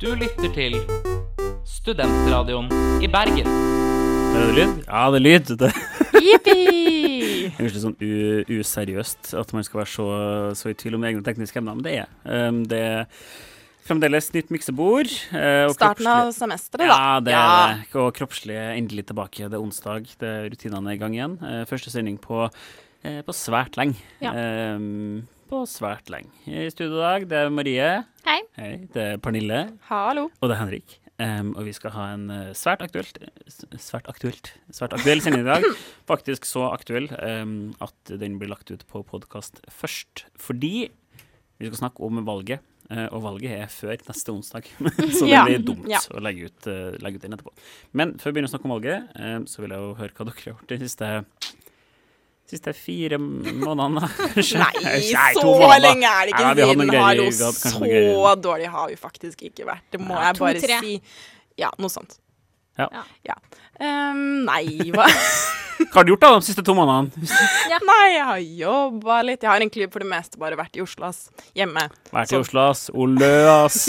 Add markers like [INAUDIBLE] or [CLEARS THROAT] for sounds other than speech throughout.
Du lytter til Studentradioen i Bergen. Er det lyd? Ja, det er lyd. Det Jippi! [LAUGHS] er litt sånn u useriøst at man skal være så, så i tvil om egne tekniske emner, men det er um, Det er fremdeles nytt miksebord. eh, og Starten av semesteret, da. Ja, det er det. Og kroppslig endelig tilbake. Det er onsdag, det er rutinene er i gang igjen. Eh, første sending på, eh, på svært lenge. Ja. Um, på svært lenge. I studio i dag, det er Marie. Hei. Hei. Det er Pernille. Hallo. Og det er Henrik. Um, og vi skal ha en eh, svært aktuelt Svært aktuelt Svært aktuell sending i dag. [LAUGHS] Faktisk så aktuell um, at den blir lagt ut på podkast først. Fordi vi skal snakke om valget. Uh, og valget er før neste onsdag, [LAUGHS] så det Ja. blir dumt Ja. å legge ut, uh, legge ut den etterpå. Men før vi begynner å snakke om valget, uh, så vil jeg jo høre hva dere har gjort den siste Siste fire månedene. Nei, så måneder, lenge er det ikke Nei, siden. greier- Hallo, så greier. dårlig har vi faktisk ikke vært. Det må Ja, jeg bare to-tre. si. Ja, noe sånt. Ja. Ja. Um, nei, hva [LAUGHS] Hva har du gjort da de siste to månedene? Nei, jeg har jobba litt. Jeg har egentlig for det meste bare vært i Oslo, ass. Hjemme. Vært i. Oslo, ass. Olø, ass.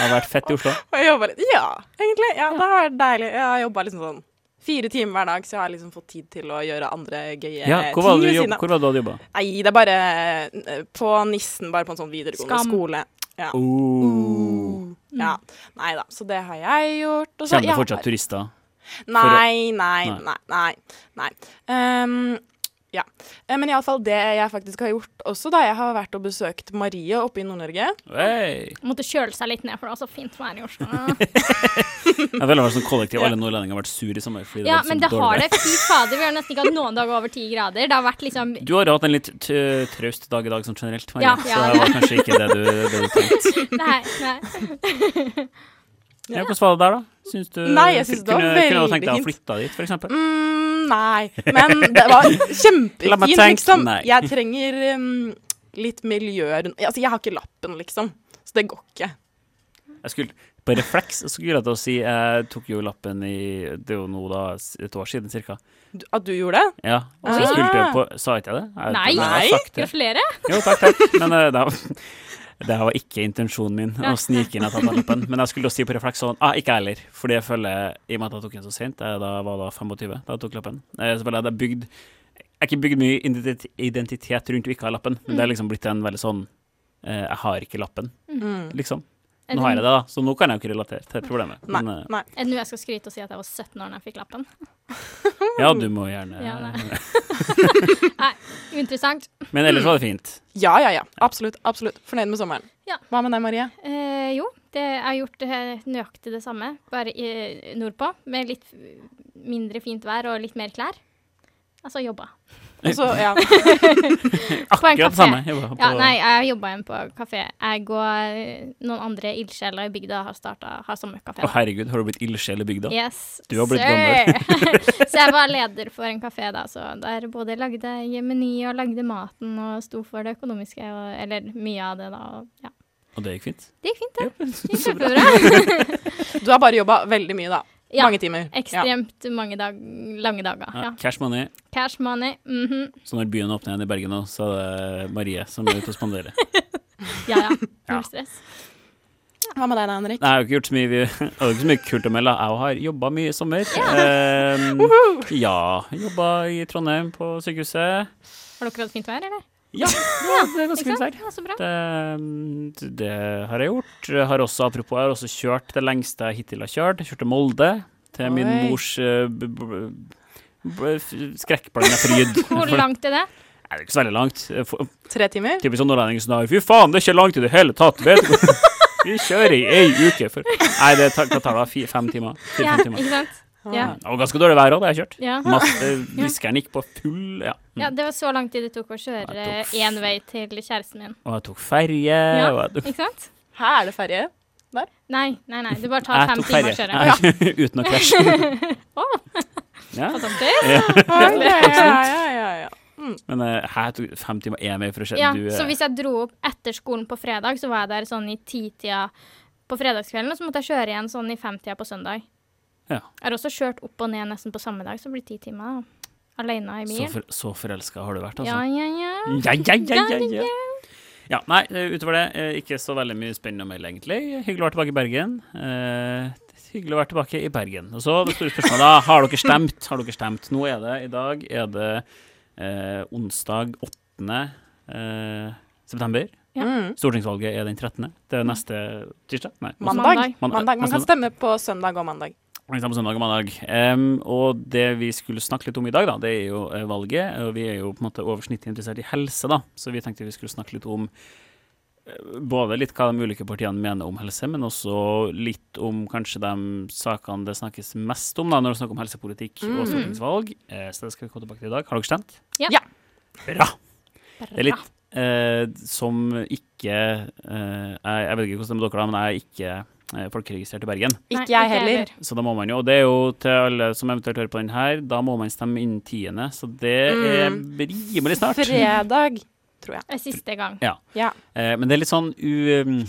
Har vært fett i Oslo. Og jeg litt. Ja, egentlig. Ja, det har vært deilig. Jeg har jobba liksom sånn fire timer hver dag, så jeg har liksom fått tid til å gjøre andre gøye Ja, hvor var ting du, ved siden av. hvor var det du hadde jobba? Nei, det er bare eh, på Nissen, bare på en sånn videregående Skam. skole. Ja. Oh. ja. Nei da, så det har jeg gjort. Kjenner du fortsatt har- turister? Nei, nei, Nei. nei. nei, nei. Ja. Eh, Men iallfall det jeg faktisk har gjort også, da. Jeg har vært og besøkt Marie oppe i Nord-Norge. Hey. Måtte kjøle seg litt ned, for det var så fint vær i Oslo. [LAUGHS] Jeg føler veldig sånn kollektiv. Ja. Alle nordlendinger har vært sur i sommer. Fordi Ja, det men det dårlig har det. Fy fader, vi har nesten ikke hatt noen dager over ti grader. Det har vært liksom Du har hatt en litt traust dag i dag sånn generelt, Marie. Ja, så det var kanskje ikke det du, det du tenkte. [LAUGHS] Nei, nei. [LAUGHS] Ja, hvordan var det der, da? Syns du Nei, jeg synes det var kunne, Kunne du tenkt deg å fint. flytte dit, eksempel? Mm, nei, men det var La meg kjempefint, tenke. liksom. Nei. Jeg trenger um, litt miljø rundt Altså, jeg har ikke lappen, liksom. Så det går ikke. Jeg skulle på refleks skulle jeg til å si Jeg tok jo lappen i Det er jo nå da et år siden cirka. At du gjorde det? Ja, og så Ah. skulle jeg på Sa ikke jeg det? Jeg, Nei. Gratulerer. Jo, takk, takk. Men uh, var, det var ikke intensjonen min å snike inn at jeg tar lappen. Men jeg skulle si på refleks sånn ah, Ikke jeg heller. Fordi jeg føler, i og med at jeg tok den så sent, jeg da var da 25 da jeg tok lappen, eh, så føler jeg at jeg bygd Jeg har ikke bygd mye identitet rundt å ikke ha lappen, men det er liksom blitt en veldig sånn eh, Jeg har ikke lappen, Mm. liksom. Nå har jeg det, da, så nå kan jeg jo ikke relatere til problemet. Nei. Men eh, nei. Er det nå jeg skal skryte og si at jeg var 17 år da jeg fikk lappen? [LAUGHS] ja, du må gjerne Ja, nei. [LAUGHS] Nei, uinteressant. Men ellers var det fint. Ja, ja, ja. Absolutt. absolutt. Fornøyd med sommeren. Ja. Hva med deg, Marie? Eh, jo, det, jeg har gjort eh, nøyaktig det samme, bare i, nordpå. Med litt mindre fint vær og litt mer klær. Altså jobba. Og ja. [LAUGHS] Akkurat det samme. Jeg Ja, nei, jeg jobba igjen på kafé. Jeg og eh, noen andre ildsjeler i bygda har starta har sommerkafé. Å, herregud, har du blitt ildsjel i bygda? Yes, Du har blitt gammel. [LAUGHS] [LAUGHS] så jeg var leder for en kafé da, så der både lagde jeg meny og lagde maten og sto for det økonomiske, og, eller mye av det da. Og, ja. Og det gikk fint? Det gikk fint, det. Ja, Det gikk kjempebra. Du har bare jobba veldig mye, da. Ja, Mange timer. Ja. ekstremt mange dag, lange dager. Ja, Ja. cash money. Cash money. mhm. Så når byen åpner igjen i Bergen nå, så er det Marie som er ute og spanderer. [LAUGHS] Ja, ja. Null stress. Hva med deg da, Henrik? Nei, jeg har ikke gjort så mye, vi, [LAUGHS] ikke så mye kult å melde. Jeg har jobba mye i sommer. Ehm, ja, jobba i Trondheim på sykehuset. Har dere hatt fint vær, eller? Ja, er, [LAUGHS] det er ganske fint vær. Ja. Det, det har jeg gjort. Har også, apropos, jeg har også kjørt det lengste jeg hittil har kjørt. Jeg kjørte Molde til min mors uh, f- skrekkblanda fryd. [LAUGHS] Hvor langt er det? Nei, det er ikke så veldig langt. For- Tre timer? Typisk sånn nordlending som 'fy faen, det er ikke langt i det hele tatt', vet du. [LAUGHS] Vi kjører i ei uke for Nei, det tar, det tar da fire-fem timer. Ja, Fire-fem timer. ikke sant? Ja. Det var ganske dårlig vær òg da jeg kjørte. Ja. Masse [LAUGHS] Viskeren gikk på full Ja. ja, det var så lang tid det tok å kjøre én vei til kjæresten min. Og jeg tok ferje. Ja. Og jeg, Ikke sant? Her er det ferje. Nei, nei, nei. Det bare tar jeg fem timer å kjøre. Nei, [LAUGHS] Uten å krasje. [LAUGHS] Ja. Ja, ja, ja, ja. Men uh, her tok fem timer én vei for å kjøre. Ja, du, uh, så hvis jeg dro opp etter skolen på fredag, så var jeg der sånn i titida på fredagskvelden, og så måtte jeg kjøre igjen sånn i femtida på søndag. Ja. Jeg har også kjørt opp og ned nesten på samme dag, så det blir ti timer da. alene i Så, for, så forelska har du vært, Ja, altså? ja, ja. Ja, ja, ja, ja, ja. Ja, nei, eh, utover det, eh, ikke så veldig mye spennende å melde, egentlig. Hyggelig å være tilbake i Bergen. Eh, hyggelig å være tilbake i Bergen. Og så det store spørsmålet, da. Har dere stemt? Har dere stemt? Nå er det i dag er det eh, onsdag 8. Eh, september. Ja. Mm. Stortingsvalget er den 13. Det er neste tirsdag? Nei. Mandag. Mandag. Mandag. Mandag. Man kan stemme på søndag og mandag. På søndag og mandag. Um, og det vi skulle snakke litt om i dag, da, det er jo eh, valget. Og vi er jo på en måte oversnittet interessert i helse, da. Så vi tenkte vi skulle snakke litt om eh, både litt hva de ulike partiene mener om helse, men også litt om kanskje de sakene det snakkes mest om da, når det snakker om helsepolitikk og Mm. stortingsvalg. Uh, så det skal vi komme tilbake til i dag. Har dere stemt? Ja. Ja. Bra. Det er litt uh, som ikke uh, jeg, jeg vet ikke hvordan det er med dere, da, men jeg er ikke folkeregistrert i Bergen. Ikke jeg heller. Så da må man jo, og det er jo til alle som eventuelt hører på den her, da må man stemme innen tiende, så det er Mm. rimelig snart. Fredag, tror jeg. Er siste gang. Ja. Eh, men det er litt sånn u...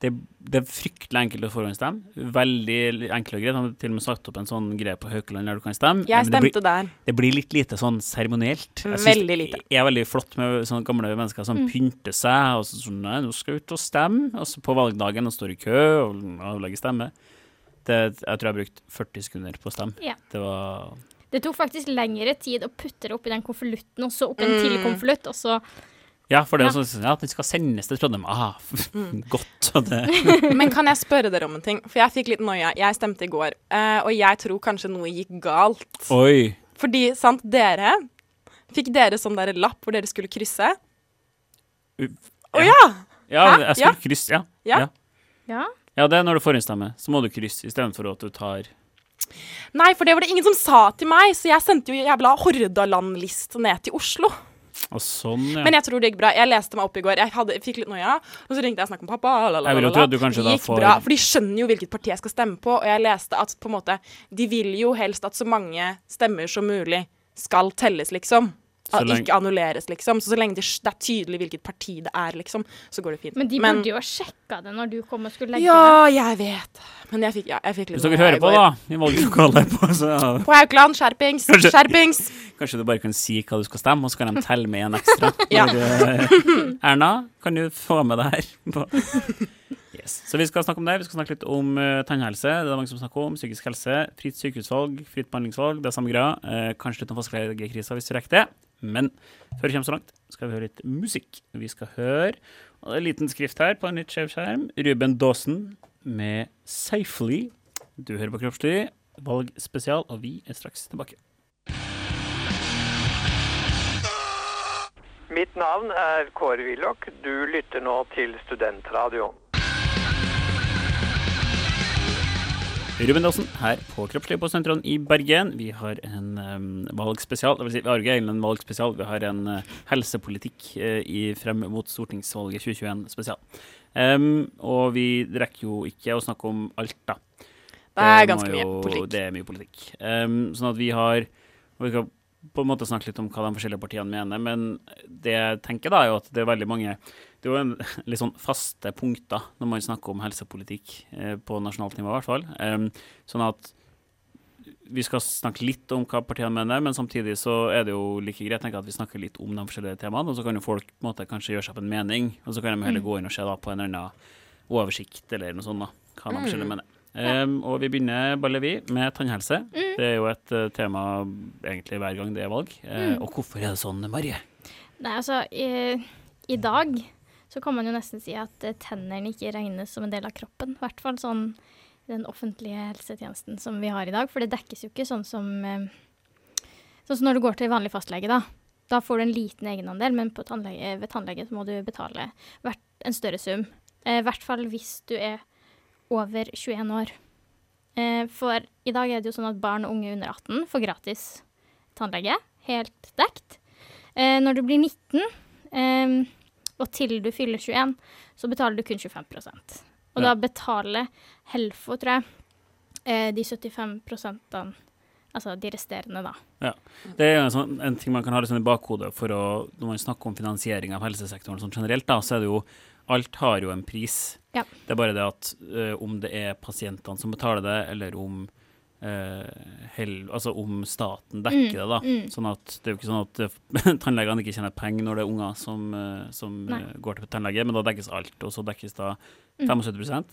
Det, det er fryktelig enkelt å forhåndsstemme. Veldig enkelt og greit. Han har til og med satt opp en sånn greie på Haukeland der du kan stemme. Jeg stemte det blir, der. det blir litt lite sånn seremonielt. Veldig lite. Det er veldig flott med sånne gamle mennesker som Mm. pynter seg, og så sånn Nei, nå skal jeg ut og stemme. Og så på valgdagen og står i kø og avlegger stemme. Det, jeg tror jeg har brukt 40 sekunder på å stemme. Ja. Det var Det tok faktisk lengre tid å putte det oppi den konvolutten, og så opp en Mm. til konvolutt, og så Ja, for det er Ja. sånn ja, den skal sendes til Trondheim. Ah, [LAUGHS] godt. Det, [LAUGHS] Men kan jeg spørre dere om en ting? For jeg fikk litt noia. Jeg stemte i går, eh, og jeg tror kanskje noe gikk galt. oi. Fordi, sant, dere Fikk dere sånn der lapp hvor dere skulle krysse? Å ja! Ja, ja! jeg skulle krysse, ja. Ja. ja. Ja. Ja, det er når du forhåndsstemmer. Så må du krysse istedenfor at du tar Nei, for det var det ingen som sa til meg, så jeg sendte jo jævla Hordaland-list ned til Oslo. Sånn, ja. Men jeg tror det gikk bra. Jeg leste meg opp i går. Jeg hadde, fikk litt noia, og så ringte jeg og snakket med pappa. lalalala. Jeg vil jo tro at du kanskje det da gikk får- bra, for de skjønner jo hvilket parti jeg skal stemme på, og jeg leste at på en måte De vil jo helst at så mange stemmer som mulig skal telles, liksom. Så lenge- ikke annulleres, liksom. Så så lenge det, det er tydelig hvilket parti det er, liksom, så går det fint. Men de burde jo ha sjekka det når du kom og skulle legge Ja, jeg vet. Men jeg fikk, ja, jeg fikk litt Hvis dere hører på, da, i valglokalet på, så På Haukeland, skjerpings! Kanskje- Skjerpings! kanskje du bare kan si hva du skal stemme, og så kan de telle med en ekstra. [LAUGHS] Ja. Eh, Erna, kan du få med det her? På- Yes. Så vi skal snakke om det. Vi skal snakke litt om uh, tannhelse. Det er det mange som snakker om. Psykisk helse, fritt sykehusvalg, fritt behandlingsvalg. Det er samme greia. Uh, kanskje litt om fastlegekrisa hvis vi rekker det. Men før vi kommer så langt, skal vi høre litt musikk. Vi skal høre og det er en liten skrift her på en litt skjev skjerm. Ruben Dawson med 'Safely'. Du hører på Kroppslig, valgspesial, og vi er straks tilbake. Mitt navn er Kåre Willoch. Du lytter nå til Studentradioen. Ruben Dawson her på Kroppslig på Sentralen i Bergen. Vi har en um, valgspesial. Det vil si, vi har ikke en valgspesial, vi har en uh, helsepolitikk uh, i, frem mot stortingsvalget 2021 spesial. Um, og vi rekker jo ikke å snakke om alt, da. Det er ganske mye politikk. Det er mye politikk. Um, sånn at vi har og Vi skal på en måte snakke litt om hva de forskjellige partiene mener, men det jeg tenker da, er jo at det er veldig mange Det er jo en, [LAUGHS] litt sånn faste punkter når man snakker om helsepolitikk eh, på nasjonalt nivå, i hvert fall. Eh, sånn at vi skal snakke litt om hva partiene mener, men samtidig så er det jo like greit tenker at vi snakker litt om de forskjellige temaene, og så kan jo folk på en måte kanskje gjøre seg opp en mening, og så kan de heller gå inn og se da på en annen oversikt eller noe sånt, da, hva de forskjellige mener. Um, og vi begynner bare vi med tannhelse. Det er jo et uh, tema egentlig hver gang det er valg. Eh, Og hvorfor er det sånn, Marie? Nei, altså, i, i dag så kan man jo nesten si at eh, tennene ikke regnes som en del av kroppen. I hvert fall sånn den offentlige helsetjenesten som vi har i dag. For det dekkes jo ikke sånn som eh, Sånn som når du går til vanlig fastlege, da. Da får du en liten egenandel, men tannlege, ved tannlege må du betale en større sum. Eh, I hvert fall hvis du er over 21 år. For i dag er det jo sånn at barn og unge under 18 får gratis tannlege, helt dekt. Når du blir 19, eh, og til du fyller 21, så betaler du kun 25 Og Ja. da betaler Helfo, tror jeg, eh, de 75 prosentene, altså de resterende, da. Det er en, sånn, en ting man kan ha litt sånn i bakhodet for å, når man snakker om finansiering av helsesektoren sånn generelt, da, så er det jo Alt har jo en pris. Ja. Det er bare det at ø, om det er pasientene som betaler det, eller om eh, hell, Altså om staten dekker det, da. mm. Sånn at det er jo ikke sånn at eh, [LAUGHS] tannlegene ikke tjener penger når det er unger som, eh, som går til tannlege, men da dekkes alt. Og så dekkes da Mm. 75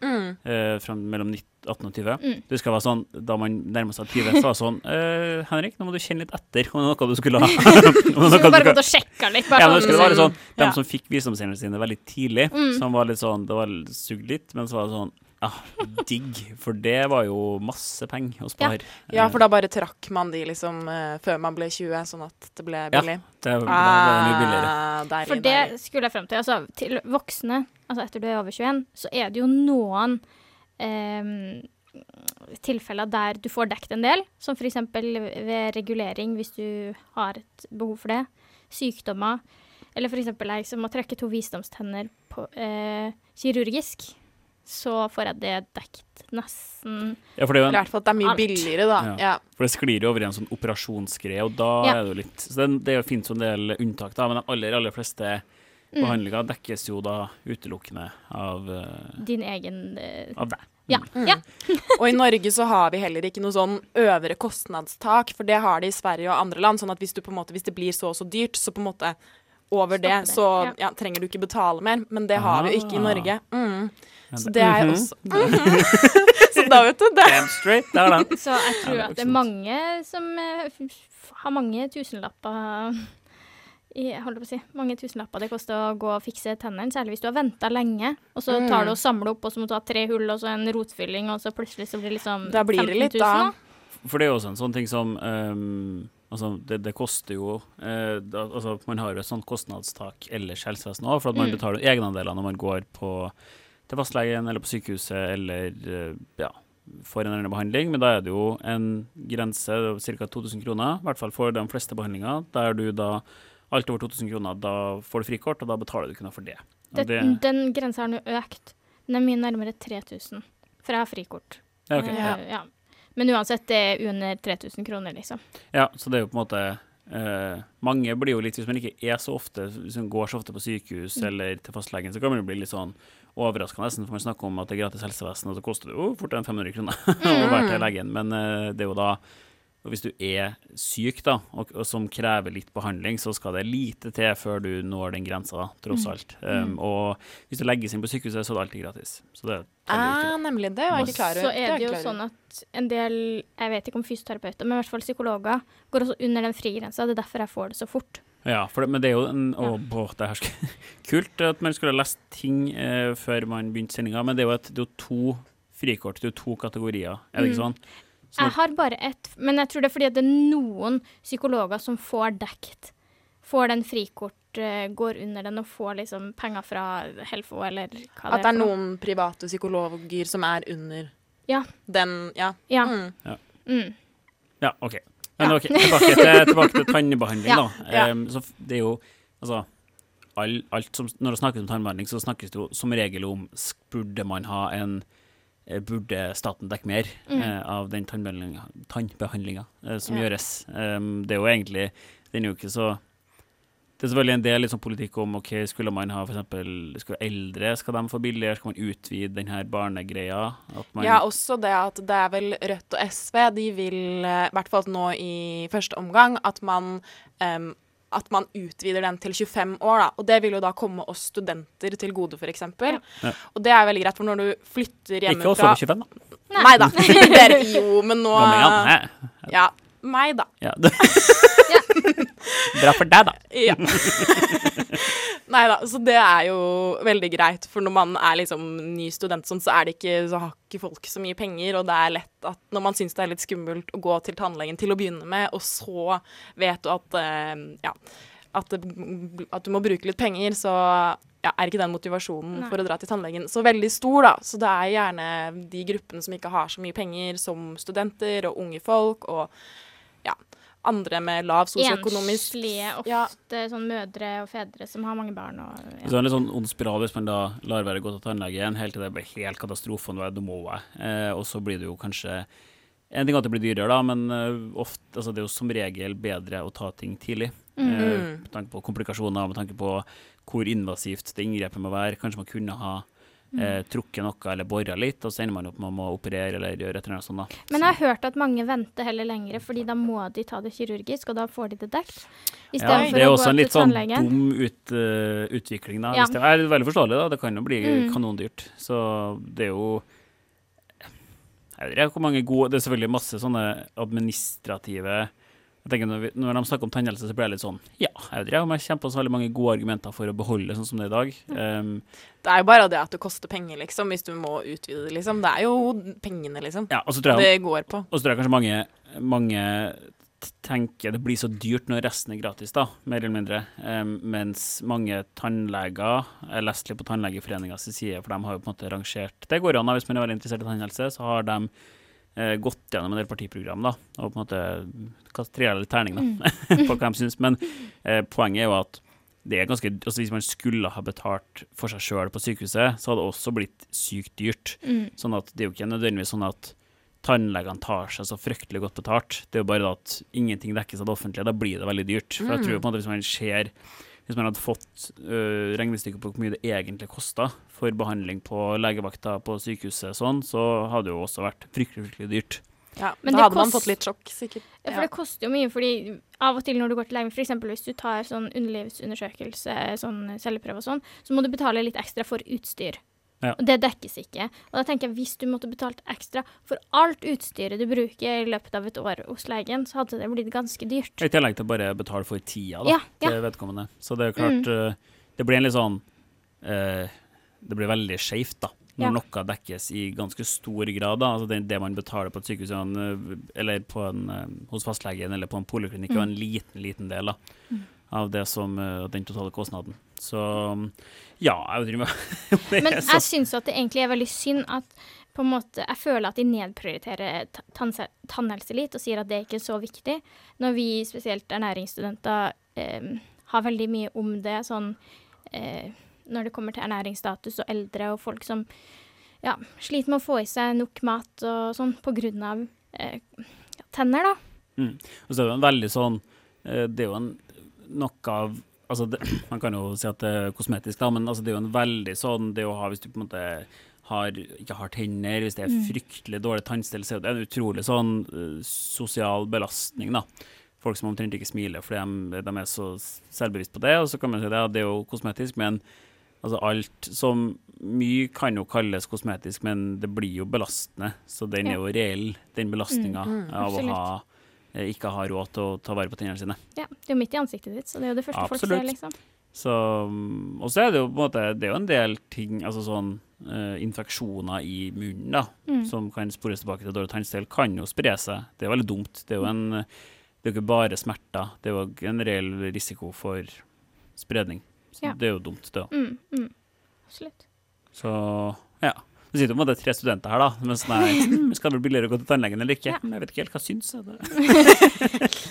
Mm. eh, mellom 18 og 20. Mm. Det skal være sånn, Da man nærmer seg 20, så var det sånn eh, Henrik, nå må du kjenne litt etter om det er noe du skulle ha. [LAUGHS] Du skulle bare gått og sjekka litt? ja, men det skulle være sånn, sånn De Ja. som fikk visdomstennene sine veldig tidlig, Mm. som var litt sånn Det var sugd litt, men så var det sånn Ja, digg. For det var jo masse penger å spare. Ja, for da bare trakk man de liksom eh, før man ble 20, sånn at det ble Ja, billig. Ja, det ble mye billigere. Ah, deilig, For det deilig. skulle jeg frem til. Altså, til voksne, altså etter du er over 21, så er det jo noen ehm, tilfeller der du får dekket en del, som f.eks. ved regulering, hvis du har et behov for det. Sykdommer. Eller f.eks. jeg som må trekke to visdomstenner på, eh, kirurgisk. Så får jeg det dekket nesten Ja, for det er jo Eller i hvert fall at det er mye Alt. billigere, da. Ja. Ja. For det sklir jo over i en sånn operasjonsgreie, og da Ja. er det jo litt Så det, det finnes jo en del unntak, da, men de aller, aller fleste Mm. behandlinger dekkes jo da utelukkende av, uh, din egen uh, av deg. Ja. Mm. ja. Og i Norge så har vi heller ikke noe sånn øvre kostnadstak, for det har de i Sverige og andre land. Sånn at hvis, du på en måte, hvis det blir så og så dyrt, så på en måte over det, det, så ja. ja, trenger du ikke betale mer. Men det har vi jo ikke i Ah. Norge. Mm. Så det er jeg også. Mm [LAUGHS] også Så da vet du det. Damn straight. [LAUGHS] Så jeg tror Ja, at det er mange som eh, har mange tusenlapper i, jeg holder på å si, mange tusenlapper det koster å gå og fikse tennene, særlig hvis du har venta lenge. Og så tar du og samler opp, og så må du ha tre hull og så en rotfylling, og så plutselig så blir det liksom Da blir det litt, 000, da. For det er jo også en sånn ting som um, Altså, det, det koster jo uh, da, Altså, man har jo et sånt kostnadstak ellers i helsevesenet òg, for at man Mm. betaler egenandeler når man går på til fastlegen eller på sykehuset eller eh, ja, får en eller annen behandling, men da er det jo en grense, ca. 2000 kroner, i hvert fall for de fleste behandlinger, der du da alt over 2000 kroner, da får du frikort, og da betaler du ikke noe for det. det, Det, Den grensa har nå økt. Den er mye nærmere 3000, for jeg har frikort. ja, ok, Eh, ja. ja. Men uansett, det er under 3000 kroner, liksom. Ja, så det er jo på en måte eh, Mange blir jo litt, hvis man ikke er så ofte, hvis man går så ofte på sykehus Mm. eller til fastlegen, så kan man jo bli litt sånn overraska nesten, for man snakker om at det er gratis helsevesen, og så koster det jo fort en 500 kroner [LAUGHS] å være til legen. Men eh, det er jo da og hvis du er syk, da, og, og som krever litt behandling, så skal det lite til før du når den grensa, tross Mm. alt. Um, og hvis du legges inn på sykehuset, så er det alltid gratis. Så det er Ah, nemlig. Det var jeg ikke klar over. Så er det jo sånn at en del, jeg vet ikke om fysioterapeuter, men i hvert fall psykologer, går også under den frigrensa. Det er derfor jeg får det så fort. Ja, for det, men det er jo en å, å, det her skal, [LAUGHS] kult at man skulle ha lest ting eh, før man begynte sendinga, men det er jo, et, det er jo to frikort, det er jo to kategorier, er det ikke Mm. sånn? Så Jeg har bare ett, men jeg tror det er fordi at det er noen psykologer som får dekt, får den frikort, eh, går under den og får liksom penger fra Helfo eller hva At det er for er noen private psykologer som er under Ja. den Ja. Ja. Mm. Mm. Ja, OK. Men ok, tilbake til, [LAUGHS] tilbake til tannbehandling, Ja. da. Ja. Em, så f- det er jo Altså, all, alt som, når det snakkes om tannbehandling, så snakkes det jo som regel om burde man ha en eh, Burde staten dekke mer Mm. eh, av den tannbehandlinga, tannbehandlinga eh, som Ja. gjøres? Em, det er jo egentlig Den er jo ikke så det er selvfølgelig en del liksom, politikk om ok, skulle man ha for eksempel, skal eldre, skal de få billigere? Skal man utvide denne barnegreia? At man, Ja, også det at det er vel Rødt og SV, de vil, eh, i hvert fall nå i første omgang, at man um, at man utvider den til 25 år, da. Og det vil jo da komme oss studenter til gode, f.eks. Ja. Ja. Og det er veldig greit, for når du flytter ikke oss hjemmefra over 25, da. Nei da, [LAUGHS] dere. Jo, men nå Ja, meg, da. Ja. [LAUGHS] [LAUGHS] Bra for deg, da. [LAUGHS] Ja. Nei da, så det er jo veldig greit, for når man er liksom ny student sånn, så er det ikke, så har ikke folk så mye penger, og det er lett at når man syns det er litt skummelt å gå til tannlegen til å begynne med, og så vet du at eh, ja, at, at du må bruke litt penger, så ja, er ikke den motivasjonen Nei. for å dra til tannlegen så veldig stor, da. Så det er gjerne de gruppene som ikke har så mye penger, som studenter og unge folk, og ja, andre med lav sosioøkonomisk Enslige, ofte Ja. sånn mødre og fedre som har mange barn. Og, Så det er en litt sånn ond spiral hvis man da lar være å gå til tannlegen helt til det blir helt katastrofe, og nå må jeg. Eh, og så blir det jo kanskje En ting er at det blir dyrere, da, men eh, ofte, altså det er jo som regel bedre å ta ting tidlig. Eh, Mm. med tanke på komplikasjoner, med tanke på hvor invasivt det inngrepet må være. Kanskje man kunne ha eh, trukket noe eller bora litt, og så ender man opp med å operere eller gjøre et eller annet sånt. da. Men jeg har hørt at mange venter heller lengre, fordi da må de ta det kirurgisk, og da får de det dekt. Ja, det er også en litt sånn dum ut, uh, utvikling, da. Ja. Det er veldig forståelig, da. Det kan jo bli Mm. kanondyrt. Så det er jo Jeg vet ikke hvor mange gode Det er selvfølgelig masse sånne administrative jeg tenker når, vi, når de snakker om tannhelse, så blir jeg litt sånn Ja, jeg vet ikke om jeg kommer på så veldig mange gode argumenter for å beholde sånn som det er i dag. Um, Det er jo bare det at det koster penger, liksom, hvis du må utvide det, liksom. Det er jo pengene, liksom. ja, og så tror jeg Det går på. Og så tror jeg kanskje mange, mange tenker det blir så dyrt når resten er gratis, da, mer eller mindre. Um, mens mange tannleger Jeg leste litt på Tannlegeforeningas side, for de har jo på en måte rangert Det går an, da, hvis man er veldig interessert i tannhelse, så har de gått gjennom en del partiprogram, da, og på en måte tre eller terning, da, [LAUGHS] på hva de syns. Men eh, poenget er jo at det er ganske, altså Hvis man skulle ha betalt for seg sjøl på sykehuset, så hadde det også blitt sykt dyrt. Mm. Sånn at det er jo ikke nødvendigvis sånn at tannlegene tar seg så fryktelig godt betalt. Det er jo bare at ingenting dekkes av det offentlige. Da blir det veldig dyrt. For jeg tror på en måte hvis man ser Hvis man hadde fått uh, regnestykket på hvor mye det egentlig kosta for behandling på legevakta på sykehuset, sånn, så hadde det jo også vært fryktelig, fryktelig dyrt. Ja, Men da hadde hadde man fått litt sjokk, sikkert. Ja, for det koster jo mye, fordi av og til når du går til legen, f.eks. hvis du tar sånn underlivsundersøkelse, sånn celleprøve og sånn, så må du betale litt ekstra for utstyr. Ja. Og det dekkes ikke. Og da tenker jeg hvis du måtte betalt ekstra for alt utstyret du bruker i løpet av et år hos legen, så hadde det blitt ganske dyrt. I tillegg til bare betale for tida da, Ja, ja. til vedkommende. Så det er klart øh, Det blir en litt sånn øh, Det blir veldig skeivt, da. Når noe dekkes i ganske stor grad. da, altså det, det man betaler på et sykehus er øh, eller på en, øh, hos fastlegen eller på en poliklinikk, er jo en liten, liten del da, av det som, den totale kostnaden. Så ja, jeg driver med [LAUGHS] det Men jeg syns at det egentlig er veldig synd at på en måte, jeg føler at de nedprioriterer tannhelse litt og sier at det ikke er så viktig, når vi spesielt ernæringsstudenter eh, har veldig mye om det sånn eh, når det kommer til ernæringsstatus og eldre og folk som ja, sliter med å få i seg nok mat og sånn av eh, tenner, da. Mm. Og så er det en veldig sånn eh, Det er jo en noe av altså det, [CLEARS THROAT] Man kan jo si at det er kosmetisk, da, men altså det er jo en veldig sånn det å ha Hvis du på en måte har, ikke har tenner, hvis det er fryktelig dårlig tannstell, så er det en utrolig sånn eh, sosial belastning, da. Folk som omtrent ikke smiler fordi de, de er så selvbevisst på det. Og så kan man si det, ja, det er jo kosmetisk, men altså alt som Mye kan jo kalles kosmetisk, men det blir jo belastende. Så den er jo reell, den belastninga av å ha ikke har råd til å ta vare på tennene sine. Ja, det er jo midt i ansiktet ditt, så det er jo det første folk ser, liksom. Så, mm, og så er det jo på en måte Det er jo en del ting, altså sånn uh, infeksjoner i munnen, da, Mm. som kan spores tilbake til dårlig tannstell, kan jo spre seg. Det er veldig dumt. Det er jo en Det er ikke bare smerter, det er jo en reell risiko for spredning. Så Ja. det er jo dumt, det òg. Mm, mm. Absolutt. Så ja. Det sitter jo en tre studenter her, da. Men sånn er, hm, [LAUGHS] skal det bli billigere å gå til tannlegen eller ikke? Ja. Men Jeg vet ikke helt hva syns. jeg. syns. [LAUGHS]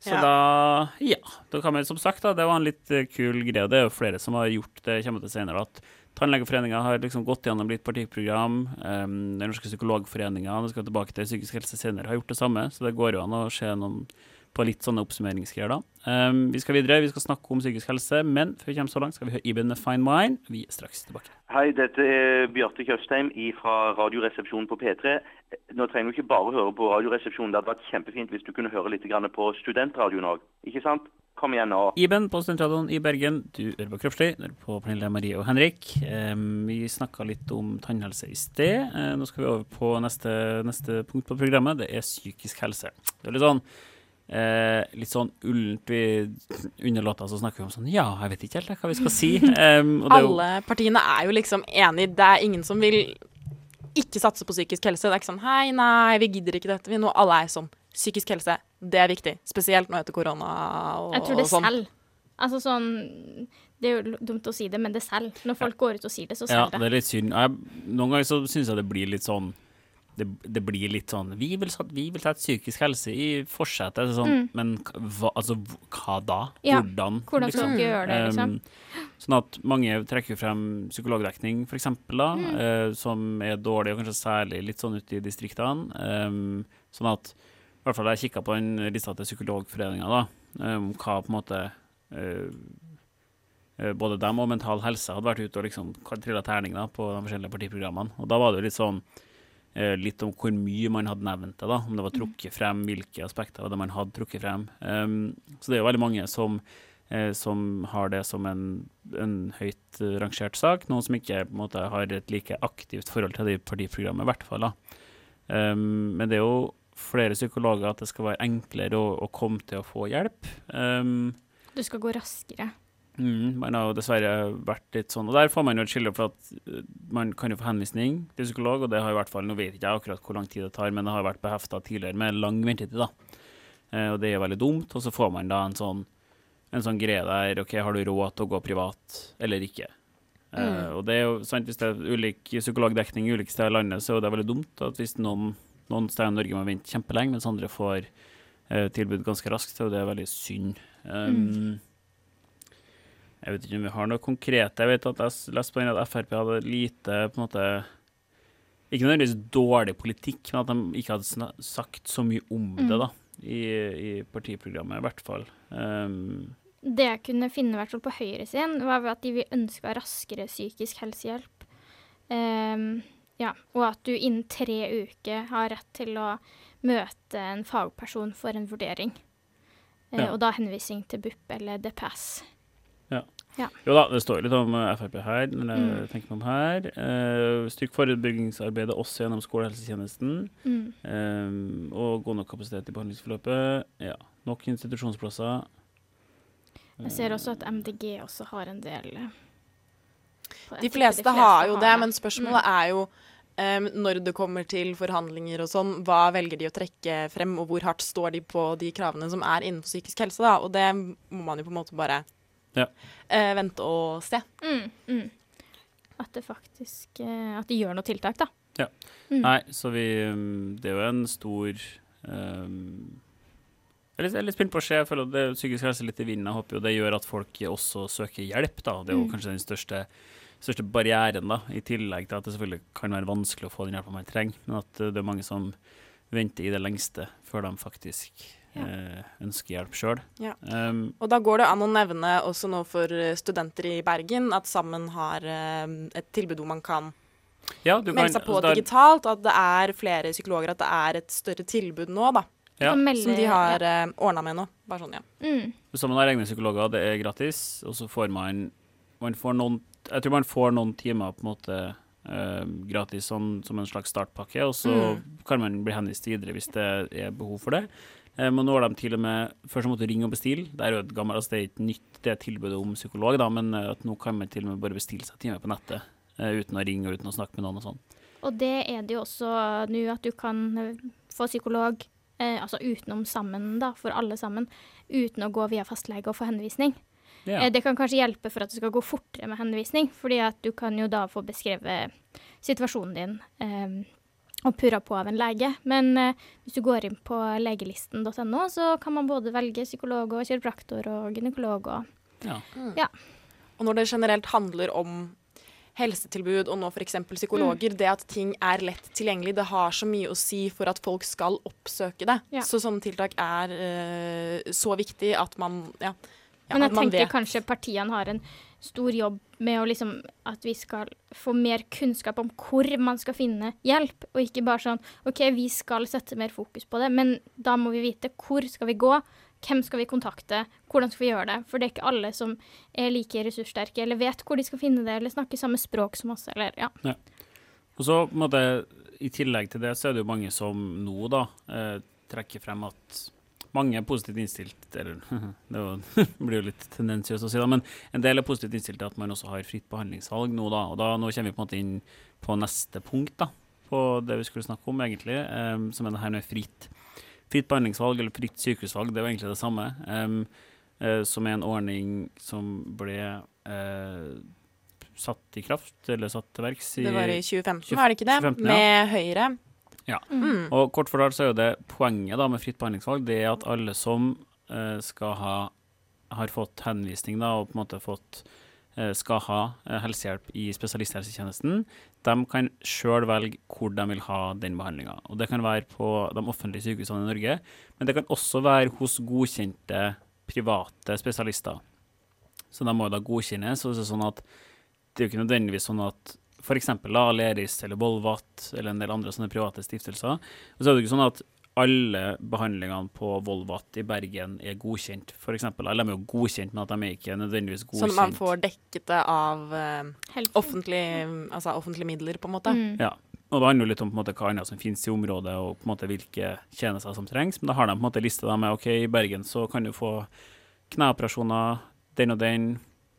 Så Ja. da Ja. Da kan vi som sagt, da, det var en litt eh, kul greie. Det er jo flere som har gjort det, kommer til senere, at Tannlegeforeninga har liksom gått gjennom litt partiprogram. Um, Den norske psykologforeninga, vi skal tilbake til psykisk helse senere, har gjort det samme. Så det går jo an å se noen på litt sånne oppsummeringsgreier, da. Um, vi skal videre, vi skal snakke om psykisk helse, men før vi kommer så langt, skal vi høre Iben med Fine Wine. Vi er straks tilbake. Hei, dette er Bjarte Tjøstheim fra Radioresepsjonen på P3. Nå trenger du ikke bare høre på Radioresepsjonen. Det hadde vært kjempefint hvis du kunne høre litt på studentradioen òg. Ikke sant? Kom igjen nå. Iben på Studentradioen i Bergen. Du hører på Kroppslig. Du hører på Pernille, Marie og Henrik. Um, vi snakka litt om tannhelse i sted. Uh, nå skal vi over på neste, neste punkt på programmet. Det er psykisk helse. Det er litt sånn eh, litt sånn ullent. Vi Under låta så snakker vi om sånn Ja, jeg vet ikke helt hva vi skal si. [LAUGHS] Um, og det jo- Alle partiene er jo liksom enig. Det er ingen som vil ikke satse på psykisk helse. Det er ikke sånn hei, nei, vi gidder ikke dette. Vi nå alle er sånn psykisk helse, det er viktig. Spesielt nå etter korona og, Jeg tror det og sånn. selv. Altså sånn Det er jo dumt å si det, men det selv. Når folk går ut og sier det, så Ja, det er litt synd. Jeg, noen ganger så syns jeg det blir litt sånn det, det blir litt sånn Vi vil, vi vil sette psykisk helse i forsetet. sånn, mm. Men hva, altså, hva da? Ja, Hvordan? Hvordan skal dere gjøre det, liksom? Um, sånn at mange trekker frem psykologdekning, eksempel, da, Mm. uh, som er dårlig, og kanskje særlig litt sånn ute i distriktene. Um, sånn at i hvert fall jeg kikka på den lista til Psykologforeninga, da, um, hva på en måte eh, både dem og Mental Helse hadde vært ute og liksom trilla terninger på de forskjellige partiprogrammene. Og da var det jo litt sånn litt om hvor mye man hadde nevnt det, da. Om det var trukket frem, hvilke aspekter det man hadde trukket frem. Um, så det er jo veldig mange som, eh, som har det som en, en høyt eh, rangert sak. Noen som ikke måte, har et like aktivt forhold til det partiprogrammet, i hvert fall. Um, men det er jo flere psykologer at det skal være enklere å, å komme til å få hjelp. Um, Du skal gå raskere. Mm, man har jo dessverre vært litt sånn, og der får man jo et skille for at uh, man kan jo få henvisning til psykolog, og det har i hvert fall, nå vet ikke jeg akkurat hvor lang tid det tar, men det har vært behefta tidligere med lang ventetid, da. Eh, og det er jo veldig dumt, og så får man da en sånn, en sånn greie der, ok, har du råd til å gå privat eller ikke? Eh, og det er jo sant, hvis det er ulik psykologdekning i ulike steder i landet, så er det veldig dumt at hvis noen, noen steder i Norge må vente kjempelenge, mens andre får eh, tilbud ganske raskt, så er det veldig synd. Um, Jeg vet ikke om vi har noe konkret. Jeg vet at jeg leste på den at Frp hadde lite på en måte Ikke nødvendigvis dårlig politikk, men at de ikke hadde sagt så mye om det da, i, i partiprogrammet, i hvert fall. Um, Det jeg kunne finne, i hvert fall på høyresiden, var at de ønska raskere psykisk helsehjelp. Um, ja, og at du innen tre uker har rett til å møte en fagperson for en vurdering. Ja. Uh, Og da henvisning til BUP eller DPS. Jo da, det står litt om eh, Frp her, men jeg Mm. tenker om her. Uh, styrk forebyggingsarbeidet også gjennom skolehelsetjenesten. Mm. Um, og god nok kapasitet i behandlingsforløpet. Ja, nok institusjonsplasser. Jeg ser også at MDG også har en del eh, på- De fleste har jo det, har men spørsmålet er jo Um, når det kommer til forhandlinger og sånn, hva velger de å trekke frem, og hvor hardt står de på de kravene som er innenfor psykisk helse, da. Og det må man jo på en måte bare Ja. eh, vente og se. Mm, mm. At det faktisk eh, At de gjør noe tiltak, da. Ja. Mm. Nei, så vi um, Det er jo en stor um, Jeg er litt- jeg er litt spent på å se. Jeg føler at det er psykisk helse litt i vinden. Jeg håper jo det gjør at folk også søker hjelp. da. Det er jo Mm. kanskje den største, største barrieren, da, i tillegg til at det selvfølgelig kan være vanskelig å få den hjelpa man trenger. Men at uh, det er mange som venter i det lengste før de faktisk Ja. eh, ønsker hjelp sjøl. Ja. Um, Og da går det an å nevne også nå for eh, studenter i Bergen at Sammen har eh, et tilbud hvor man kan ja, du melde seg på altså, det er- digitalt, og at det er flere psykologer, at det er et større tilbud nå, da. Ja. Melde- Som de har ja. ordna med nå. Bare sånn, ja. Mm. Så man har egne psykologer, det er gratis, og så får man, man får noen, Jeg tror man får noen timer på en måte Uh, gratis som, som en slags startpakke, og så kan man bli henvist videre hvis det er behov for det. Eh, men nå har de til og med Før så måtte du ringe og bestille. Det er jo et gammelt, altså det er ikke nytt det tilbudet om psykolog, da, men eh, at nå kan man til og med bare bestille seg time på nettet eh, uten å ringe og uten å snakke med noen og sånn. Og det er det jo også nå at du kan få psykolog, eh, altså utenom sammen, da, for alle sammen, uten å gå via fastlege og få henvisning. Ja. Eh, det kan kanskje hjelpe for at det skal gå fortere med henvisning, fordi at du kan jo da få beskrevet situasjonen din eh, og purra på av en lege. Men eh, hvis du går inn på legelisten.no, så kan man både velge psykolog og kiropraktor og gynekolog og ja. Og når det generelt handler om helsetilbud og nå f.eks. psykologer, det at ting er lett tilgjengelig, det har så mye å si for at folk skal oppsøke det. Ja. Så sånne tiltak er eh, så viktig at man ja, ja, Men jeg tenker vet. kanskje partiene har en stor jobb med liksom At vi skal få mer kunnskap om hvor man skal finne hjelp, og ikke bare sånn OK, vi skal sette mer fokus på det, men da må vi vite hvor skal vi gå, hvem skal vi kontakte, hvordan skal vi gjøre det? For det er ikke alle som er like ressurssterke, eller vet hvor de skal finne det, eller snakker samme språk som oss, eller ja. Og så måtte, I tillegg til det så er det jo mange som nå da eh, trekker frem at mange er positivt innstilt eller [LAUGHS] Det [LAUGHS] blir jo litt tendensiøst å si, da, men en del er positivt innstilt til at man også har fritt behandlingsvalg nå. da, og da Nå kommer vi på en måte inn på neste punkt da, på det vi skulle snakke om, egentlig, um, som er det her med fritt, fritt behandlingsvalg eller fritt sykehusvalg. Det er jo egentlig det samme. um, uh, som er en ordning som ble eh, satt i kraft, eller satt til verks i Det var i 2015, 20- var det ikke det? 2015, ja. Med Høyre. Ja. Mm. Og kort fortalt så er jo det poenget da med fritt behandlingsvalg, det er at alle som eh, skal ha har fått henvisning da, og på en måte fått eh, skal ha eh, helsehjelp i spesialisthelsetjenesten, de kan sjøl velge hvor de vil ha den behandlinga. Og det kan være på de offentlige sykehusene i Norge, men det kan også være hos godkjente private spesialister. så de må jo da godkjennes. Og så er det sånn at det er jo ikke nødvendigvis sånn at f.eks. Aleris eller Volvat eller en del andre sånne private stiftelser. Og så er det ikke sånn at alle behandlingene på Volvat i Bergen er godkjent, f.eks. Eller de er jo godkjent, men at de er ikke nødvendigvis godkjent. Sånn at man får dekket det av uh, offentlige, altså offentlige midler, på en måte. Mm. Ja. Og det handler jo litt om på en måte, hva annet som finnes i området, og på en måte hvilke tjenester som trengs. Men da har de på en måte lista med OK, i Bergen så kan du få kneoperasjoner, den og den,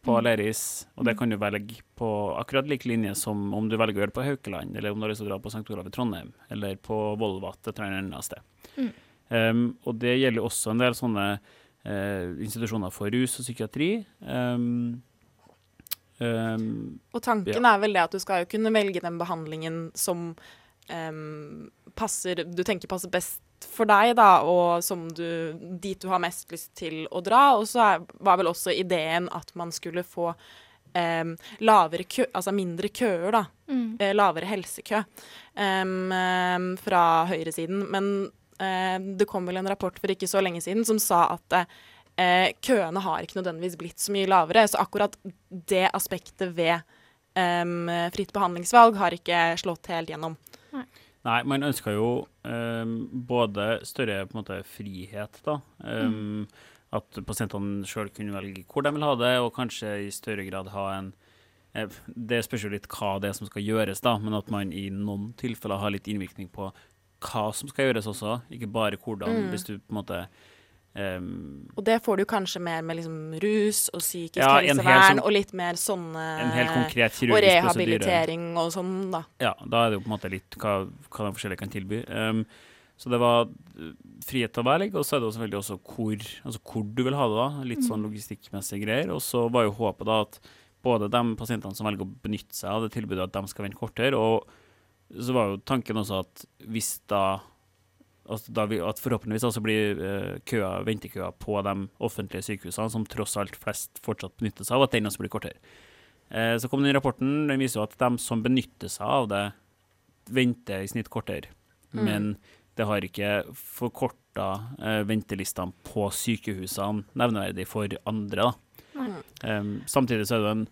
på Aleris. Og det kan du velge på akkurat lik linje som om du velger å gjøre det på Haukeland, eller om du har lyst til å dra på St. Olav i Trondheim, eller på Volvat et eller annet sted. Mm. Um, og det gjelder også en del sånne uh, institusjoner for rus og psykiatri. Um, um, Og tanken er vel det at du skal jo kunne velge den behandlingen som passer Du tenker passer best for deg, da, og som du, dit du har mest lyst til å dra. Og så var vel også ideen at man skulle få Um, lavere kø, altså mindre køer, da. Mm. Uh, lavere helsekø um, um, fra høyresiden. Men uh, det kom vel en rapport for ikke så lenge siden som sa at uh, køene har ikke nødvendigvis blitt så mye lavere. Så akkurat det aspektet ved fritt behandlingsvalg har ikke slått helt gjennom. Nei, man ønsker jo um, både større måte, frihet, da. ehm, At pasientene sjøl kunne velge hvor de vil ha det, og kanskje i større grad ha en eh, Det spørs jo litt hva det er som skal gjøres, da, men at man i noen tilfeller har litt innvirkning på hva som skal gjøres også, ikke bare hvordan. Mm. Hvis du på en måte ehm, Og det får du kanskje mer med liksom rus og psykisk Ja, helsevern sånn- og litt mer sånne En helt konkret Og prosedyre. rehabilitering og sånn, da. Ja, da er det jo på en måte litt hva, hva de forskjellige kan tilby. Um, så det var uh, frihet til å velge, og så er det selvfølgelig også hvor, altså hvor du vil ha det. da, Litt sånn logistikkmessige greier. Og så var jo håpet da at både de pasientene som velger å benytte seg av det tilbudet, at de skal vente kortere. Og så var jo tanken også at hvis da altså vi, At forhåpentligvis også blir køa, ventekøa på de offentlige sykehusene, som tross alt flest fortsatt benytter seg av, at den også blir kortere. Eh, så kom den rapporten, den viser jo at de som benytter seg av det, venter i snitt kortere. Mm. Men det har ikke forkorta eh, ventelistene på sykehusene nevneverdig for andre. Mm. Um, samtidig så er det en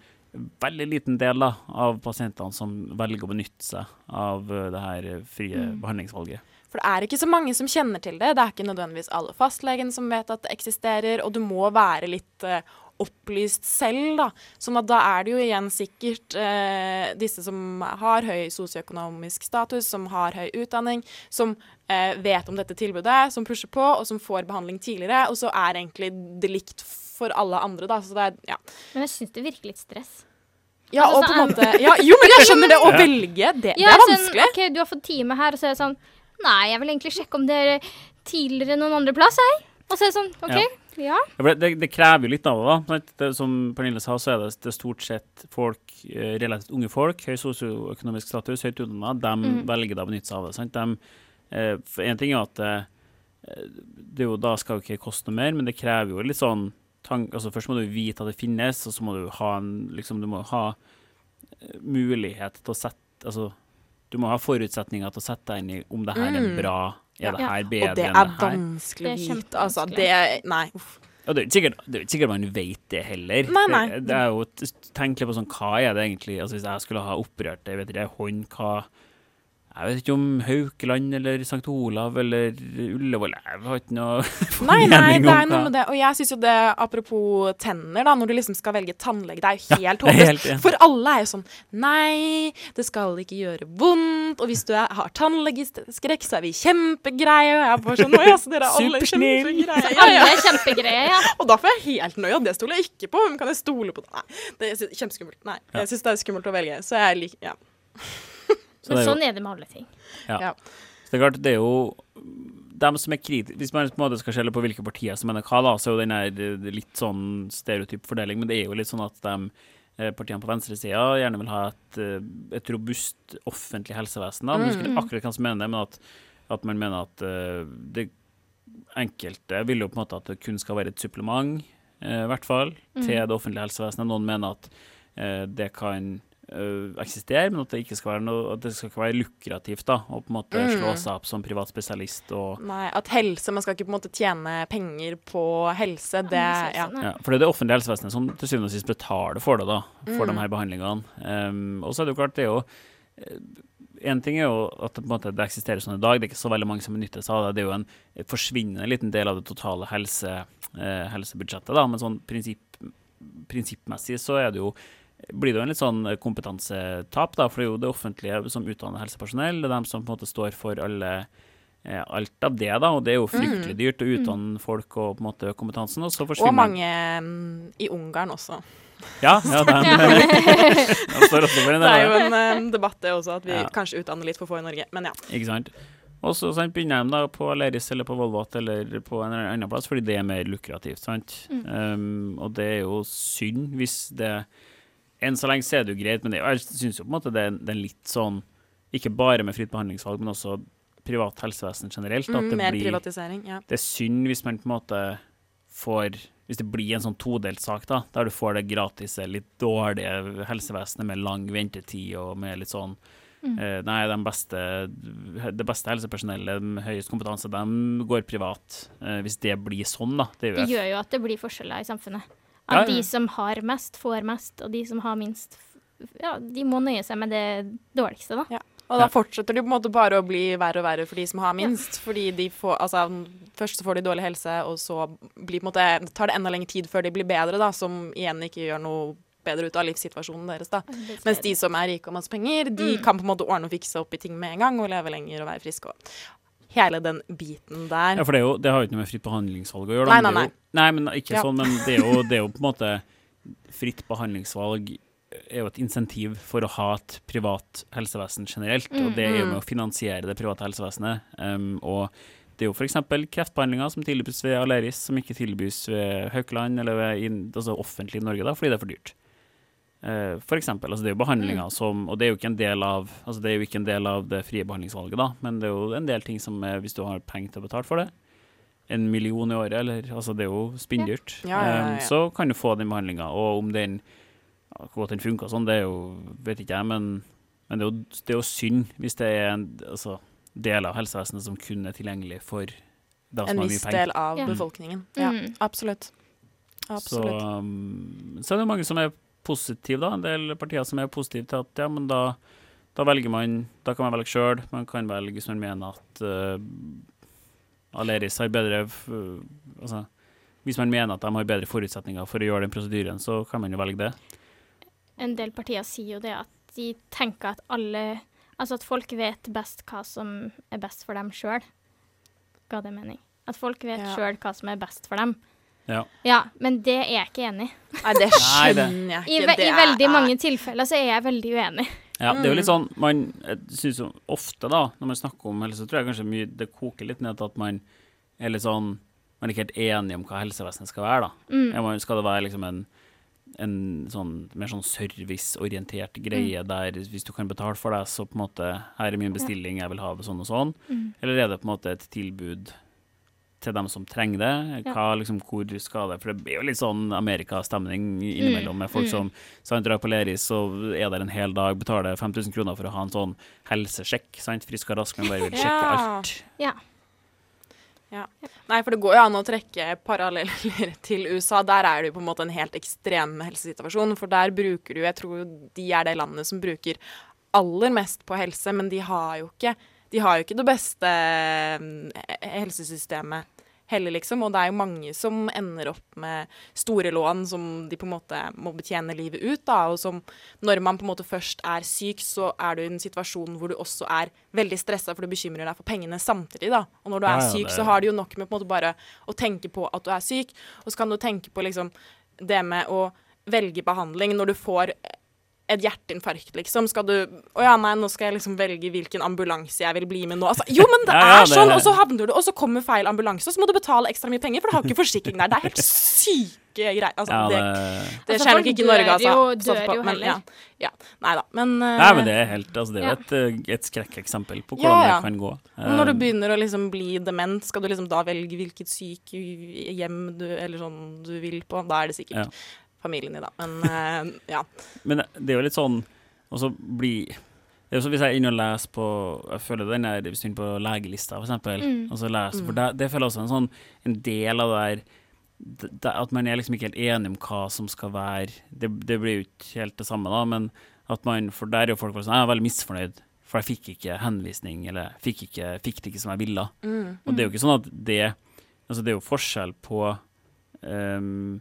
veldig liten del da, av pasientene som velger å benytte seg av eh, det her eh, frie Mm. behandlingsvalget. For det er ikke så mange som kjenner til det. Det er ikke nødvendigvis alle fastlegen som vet at det eksisterer, og du må være litt eh, opplyst selv, da. Sånn at da er det jo igjen sikkert eh, disse som har høy sosioøkonomisk status, som har høy utdanning, som eh, vet om dette tilbudet, som pusher på, og som får behandling tidligere. Og så er egentlig det likt for alle andre, da. Så det er ja. Men jeg syns det virker litt stress. Ja, Altså, og på en sånn, måte ja, Jo, men jeg skjønner det. Å [LAUGHS] velge, det, det er sånn, vanskelig. OK, du har fått time her, og så er det sånn Nei, jeg vil egentlig sjekke om det er tidligere noen andre plass, jeg. Og så er det sånn OK, ja. Ja, for det, det krever jo litt av det. da. Det, som Pernille sa, så er det, det stort sett folk, eh, relativt unge folk, høy sosioøkonomisk status, høyt utdanna, de Mm. velger da å benytte seg av det. sant? De, eh, en ting er at eh, det jo, da skal jo ikke koste noe mer, men det krever jo litt sånn tank, altså Først må du vite at det finnes, og så må du ha en liksom, du må ha eh, mulighet til å sette altså, Du må ha forutsetninger til å sette deg inn i om det her er Mm. bra, er det Ja. her bedre enn det enn Og det her? vanskelig å Det er vite. Altså, Det det Nei, uff. Og det er ikke sikkert, det er sikkert man vet det heller. Nei, nei. Det, det er jo Tenk litt på sånn, hva er det egentlig Altså Hvis jeg skulle ha operert det, vet ikke, hånd, hva Jeg vet ikke om Haukeland eller St. Olav eller Ullevål Jeg har ikke noe [LAUGHS] Nei, nei, det er noe med det. Og jeg syns jo det, apropos tenner, da, når du liksom skal velge tannlege, det er jo helt er håpløst. Ja. For alle er jo sånn Nei, det skal ikke gjøre vondt. Og hvis du er, har tannlegeskrekk, så er vi kjempegreie. Og jeg er bare sånn Å ja, så dere er alle kjempegreie. Så Ja, alle ja. er kjempegreie, ja. Og da får jeg helt nøye, og det stoler jeg ikke på. Hvem kan jeg stole på? Nei, det er kjempeskummelt. Nei, jeg syns det er skummelt å velge. Så jeg liker Ja. Så Men er jo- sånn er det med alle ting. Ja. Ja. Så det er klart, det er jo dem som er kritiske Hvis man på en måte skal skjelle på hvilke partier som mener hva, da, så er jo den her litt sånn stereotyp fordeling. Men det er jo litt sånn at de eh, partiene på venstresida gjerne vil ha et, eh, et robust offentlig helsevesen. Da. Men jeg husker ikke akkurat hva som mener det, men at, at man mener at eh, det enkelte vil jo på en måte at det kun skal være et supplement, i hvert fall, til det offentlige helsevesenet. Noen mener at eh, det kan øh, eksistere, men at det ikke skal være noe At det skal ikke være lukrativt da, å på en måte Mm. slå seg opp som privat spesialist og Nei, at helse Man skal ikke på en måte tjene penger på helse. Det ja. ja, For det er det offentlige helsevesenet som til syvende og sist betaler for det, da, for Mm. de her behandlingene. Um, og så er det jo klart, det er jo en ting er jo at det, på en måte, det eksisterer sånn i dag, det er ikke så veldig mange som benytter seg av det. Det er jo en forsvinnende liten del av det totale helse, eh, helsebudsjettet, da, men sånn prinsipp, prinsippmessig så er det jo blir det jo en litt sånn kompetansetap, da, for det er jo det offentlige som utdanner helsepersonell. Det er dem som på en måte står for alle, eh, alt av det, da, og det er jo fryktelig dyrt å utdanne folk og på en måte kompetansen. Og så Og mange mm, i Ungarn også. Ja, ja, den, den [LAUGHS] [LAUGHS] står også for en Det er jo en um, debatt det også, at vi Ja. kanskje utdanner litt for få i Norge. Men ja. Ikke sant? Og så begynner de da på Aleris eller på Volvat eller på en eller annen plass, fordi det er mer lukrativt. sant? Um, og det er jo synd hvis det Enn så lenge så er det jo greit, men det, jeg syns jo på en måte det, er- det er litt sånn Ikke bare med fritt behandlingsvalg, men også privat helsevesen generelt. At Mm, det mer blir privatisering. Ja. det er synd hvis man på en måte får Hvis det blir en sånn todelt sak, da, der du får det gratis, litt dårlige helsevesenet med lang ventetid og med litt sånn eh, Nei, de beste, det beste helsepersonellet med høyest kompetanse, de går privat. Eh, hvis det blir sånn, da. Det gjør, Det gjør jo at det blir forskjeller i samfunnet. At ja. de som har mest, får mest, og de som har minst, ja, de må nøye seg med det dårligste, da. Ja. Og da fortsetter det på en måte bare å bli verre og verre for de som har minst. Fordi de får Altså, først så får de dårlig helse, og så blir, på en måte, tar det enda lengre tid før de blir bedre, da, som igjen ikke gjør noe bedre ut av livssituasjonen deres, da. Mens de som er rike og masse penger, de Mm. kan på en måte ordne og fikse opp i ting med en gang, og leve lenger og være friske og hele den biten der. Ja, for det, jo, det har jo ikke noe med fritt behandlingsvalg å gjøre. Nei, nei, nei, jo- nei, men ikke Ja. sånn, men det er, jo, [LAUGHS] det er jo på en måte Fritt behandlingsvalg er jo et insentiv for å ha et privat helsevesen generelt, og det er jo Mm. med å finansiere det private helsevesenet. Um, og det er jo f.eks. kreftbehandlinger som tilbys ved Aleris, som ikke tilbys ved Haukeland eller ved, altså offentlig i Norge, da, fordi det er for dyrt. Eh, for eksempel, altså det er jo behandlinger som Og det er jo ikke en del av Altså det er jo ikke en del av det frie behandlingsvalget, da, men det er jo en del ting som er, hvis du har penger til å betale for det, en million i året, eller altså det er jo spinndyrt, Ja, ja, ja, ja. Eh, så kan du få den behandlinga. Og om den ja, Hvor godt den funker sånn, det er jo vet ikke jeg, men, men det, er jo, det er jo synd hvis det er en altså, del av helsevesenet som kun er tilgjengelig for da som En har viss mye penger. del av Ja. befolkningen. Ja, absolutt. absolutt. Så, um, så er det mange som er positive, da. En del partier som er positive til at ja, men da, da velger man Da kan man velge sjøl. Man kan velge hvis man mener at uh, Aleris har bedre uh, Altså hvis man mener at de har bedre forutsetninger for å gjøre den prosedyren, så kan man jo velge det. En del partier sier jo det at de tenker at alle Altså at folk vet best hva som er best for dem sjøl. Ga det mening? At folk vet Ja. sjøl hva som er best for dem. Ja. Ja, men det er jeg ikke enig i. Nei, det [LAUGHS] skjønner jeg I, ikke. ve Det I er- veldig mange tilfeller så er jeg veldig uenig. Ja, det er jo litt Mm. sånn Man synes jo ofte, da, når man snakker om helse, så tror jeg kanskje mye det koker litt ned til at man er litt sånn Man er ikke helt enig om hva helsevesenet skal være, da. Mm. Ja, man, skal det være liksom en, en sånn mer sånn serviceorientert greie der hvis du kan betale for det, så på en måte Her er min bestilling, jeg vil ha det sånn og sånn. Mm. Eller er det på en måte et tilbud til dem som trenger det? Ja. Hva, liksom, hvor skal det For det blir jo litt sånn Amerikastemning innimellom med folk mm. som sant, drar på Leris, så er der en hel dag, betaler 5000 kroner for å ha en sånn helsesjekk. Sant? Frisk og rask, men bare vil sjekke Ja. alt. Ja. Nei, for det går jo an å trekke paralleller [LAUGHS] til USA. Der er det jo på en måte en helt ekstrem helsesituasjon. For der bruker du Jeg tror de er det landet som bruker aller mest på helse, men de har jo ikke, de har jo ikke det beste eh, helsesystemet heller, liksom. Og det er jo mange som ender opp med store lån som de på en måte må betjene livet ut, da. Og som når man på en måte først er syk, så er du i en situasjon hvor du også er veldig stressa, for du bekymrer deg for pengene samtidig, da. Og når du er syk, så har du jo nok med på en måte bare å tenke på at du er syk, og så kan du tenke på liksom det med å velge behandling når du får et hjerteinfarkt, liksom. Skal du Å ja, nei, nå skal jeg liksom velge hvilken ambulanse jeg vil bli med nå. Altså, jo, men det [LAUGHS] Ja, ja, er sånn! Og så havner du Og så kommer feil ambulanse, og så må du betale ekstra mye penger, for du har ikke forsikring der. Det er helt syke greier. Altså, Ja, det, det, det Altså, skjer nok ikke i Norge, dør altså. jo- dør jo men, heller. Ja, ja. Nei da. Men, uh, Nei, men det er helt Altså, det er jo et, eh, et skrekkeksempel på hvordan ja. det kan gå. når du Eh, begynner å liksom bli dement, skal du liksom da velge hvilket sykehjem du, eller sånn du vil på? Da er det sikkert Ja. Familien i, da. Men uh, ja. [LAUGHS] Men det er jo litt sånn Og så blir det er jo så Hvis jeg er inne og leser på Jeg føler den er Hvis du er på legelista, eksempel, Mm. og så leser, for det, det føler jeg også en sånn En del av det der det, At man er liksom ikke helt enig om hva som skal være Det, det blir jo ikke helt det samme, da, men at man For der er jo folk sånn Jeg er veldig misfornøyd, for jeg fikk ikke henvisning, eller fikk, ikke, fikk det ikke som jeg ville. Mm. Og det er jo ikke sånn at det Altså, det er jo forskjell på ehm,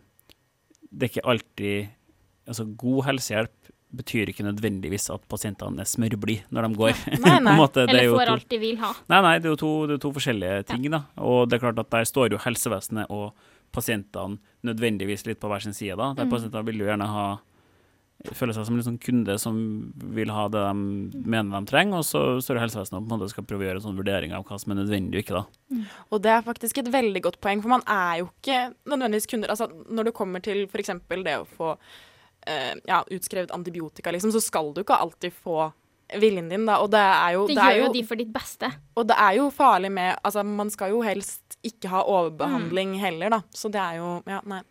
Det er ikke alltid Altså, god helsehjelp betyr ikke nødvendigvis at pasientene er smørblide når de går. Nei, nei. [LAUGHS] måte, er Eller får alt de vil ha. nei, nei, det er jo to, det er to forskjellige ting, da. Og det er klart at der står jo helsevesenet og pasientene nødvendigvis litt på hver sin side, da. Der Mm. pasientene vil jo gjerne ha føle seg som en sånn kunde som vil ha det de mener de trenger, og så står jo helsevesenet og på en måte skal prøve å gjøre en sånn vurdering av hva som er nødvendig og ikke, da. Og det er faktisk et veldig godt poeng, for man er jo ikke nødvendigvis kunder. Altså, når det kommer til f.eks. det å få eh, ja, utskrevet antibiotika, liksom, så skal du ikke alltid få viljen din, da. Og det er jo, Det, det gjør jo de for ditt beste. og det er jo farlig med Altså, man skal jo helst ikke ha overbehandling heller, da. Så det er jo Ja, nei.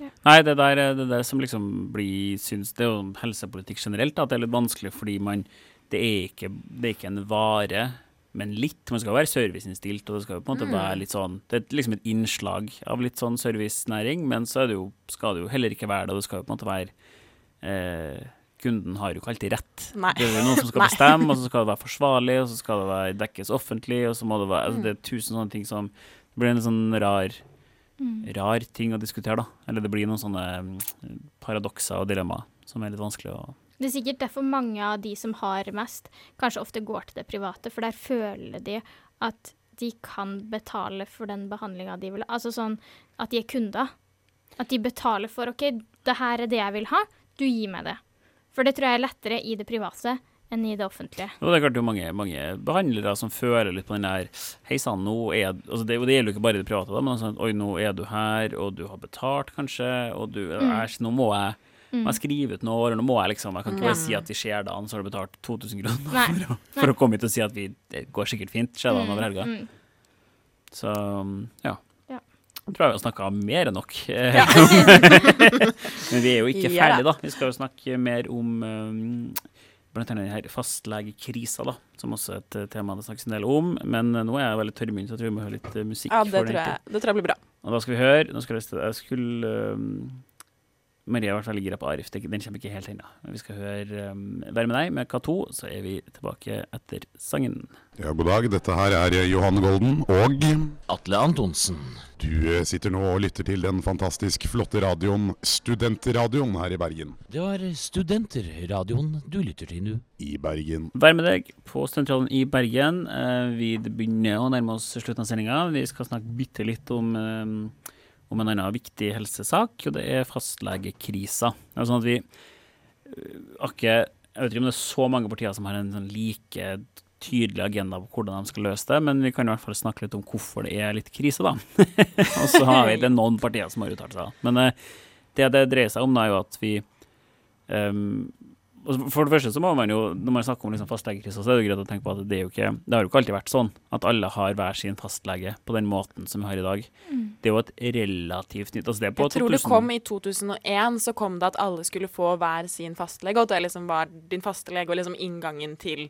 Nei, det der er det, der som liksom blir syns Det er jo helsepolitikk generelt, da, at det er litt vanskelig fordi man Det er ikke, det er ikke en vare, men litt. Man skal være serviceinnstilt, og det skal jo på en måte være litt sånn Det er liksom et innslag av litt sånn servicenæring, men så det jo, skal det jo heller ikke være det. og Det skal jo på en måte være eh, Kunden har jo ikke alltid rett. Nei. Det er noen som skal [LAUGHS] bestemme, og så skal det være forsvarlig, og så skal det være dekkes offentlig, og så må det være altså Det er tusen sånne ting som blir en sånn rar rar ting å diskutere, da. Eller det blir noen sånne mm, paradokser og dilemmaer som er litt vanskelig å Det er sikkert derfor mange av de som har mest, kanskje ofte går til det private, for der føler de at de kan betale for den behandlinga de vil ha. Altså sånn at de er kunder. At de betaler for OK, det her er det jeg vil ha, du gir meg det. For det tror jeg er lettere i det private enn i det offentlige. Og det er klart det er mange, mange behandlere som føler litt på den der Hei sann, nå er altså det, og det gjelder jo ikke bare i det private, da, men sånn Oi, nå er du her, og du har betalt, kanskje, og du Æsj, nå må jeg må jeg skrive ut noe, eller nå må jeg liksom Jeg kan ikke bare si at vi ser dagen, så har du betalt 2000 kroner Nei. for, å, for å komme hit og si at vi Det går sikkert fint, skjer dagen over helga. Mm. Så ja. Ja. Jeg tror jeg vi har snakka mer enn nok. [LAUGHS] Men vi er jo ikke Ja ferdige, da. Vi skal jo snakke mer om um, blant annet denne fastlegekrisa, da, som også er et eh, tema det snakkes en del om. Men eh, nå er jeg veldig tørrmynt, så jeg tror vi må høre litt eh, musikk. Ja, det tror jeg, det tror jeg blir bra. Og da skal vi høre Nå skal jeg, jeg skulle um, Maria i hvert fall ligger på Arif, den kommer ikke helt ennå. Men Vi skal høre um, 'Være med deg' med K2, så er vi tilbake etter sangen. Ja, god dag. Dette her er Johan Golden og Atle Antonsen. du eh, sitter nå og lytter til den fantastisk flotte radioen Studentradioen her i Bergen. Det var Studenterradioen du lytter til nå. I Bergen. Vær med deg på Studentradioen i Bergen. Eh, vi begynner å nærme oss slutten av sendinga. Vi skal snakke bitte litt om, eh, om en annen viktig helsesak, og det er fastlegekrisa. Det er sånn at vi eh, ikke Jeg vet ikke om det er så mange partier som har en sånn like tydelig agenda på hvordan de skal løse det, men vi kan i hvert fall snakke litt om hvorfor det er litt krise, da. [LAUGHS] og så har vi det noen partier som har uttalt seg. Men eh, det det dreier seg om, da, er jo at vi Um, for det første så må man jo, når man snakker om liksom fastlegekrise, så er det greit å tenke på at det jo ikke Det har jo ikke alltid vært sånn at alle har hver sin fastlege på den måten som vi har i dag. Det er jo et relativt nytt altså det på Jeg tror det kom i 2001, så kom det at alle skulle få hver sin fastlege, og det liksom var din fastlege og liksom inngangen til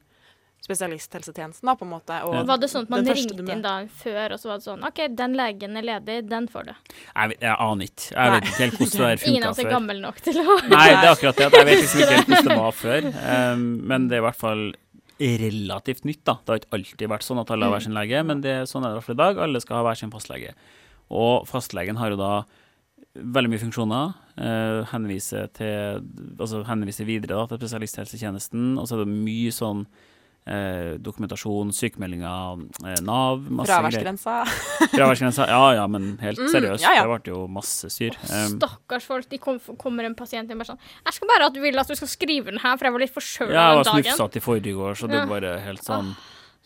spesialisthelsetjenesten, da, på en måte. Og Var det sånn at man ringte du inn da før, og så var det sånn OK, den legen er ledig, den får du. Jeg, jeg aner ikke. Jeg vet ikke helt hvordan det der [LAUGHS] Ingen av funka oss er før. gammel nok til å Nei, det er akkurat det. at Jeg vet liksom ikke helt hvordan det [LAUGHS] var før. Um, men det er i hvert fall relativt nytt. da. Det har ikke alltid vært sånn at alle har hver sin lege, men det, sånn er det i hvert fall i dag. Alle skal ha hver sin fastlege. Og fastlegen har jo da veldig mye funksjoner. Uh, henviser, til, altså henviser videre da, til spesialisthelsetjenesten. Og så er det mye sånn eh, dokumentasjon, sykemeldinger, eh, Nav masse. Fraværsgrensa. Fraværsgrensa. Ja ja, men helt Mm, seriøst. ja, ja. Det ble jo masse styr. Oh, Stakkars folk. De kom, kommer en pasient inn og bare sånn 'Jeg skal bare at du vil at du skal skrive den her, for jeg var litt forkjøla Ja, jeg var dagen'. snufsete i forrige så det Ja. bare helt sånn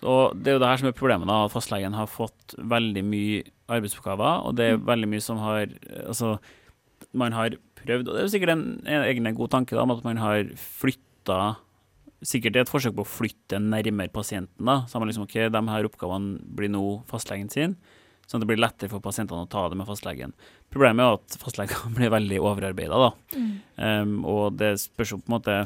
Og det er jo det her som er problemet, da, at fastlegen har fått veldig mye arbeidsoppgaver, og det er Mm. veldig mye som har Altså, man har prøvd, og det er jo sikkert en, en egen god tanke da, om at man har flytta Sikkert et forsøk på å flytte nærmere pasienten. da, Så har man liksom, ok, de her oppgavene blir nå fastlegen sin, sånn at det blir lettere for pasientene å ta det med fastlegen. Problemet er at fastlegene [LAUGHS] blir veldig overarbeida, da. Um, og det spørs jo på en måte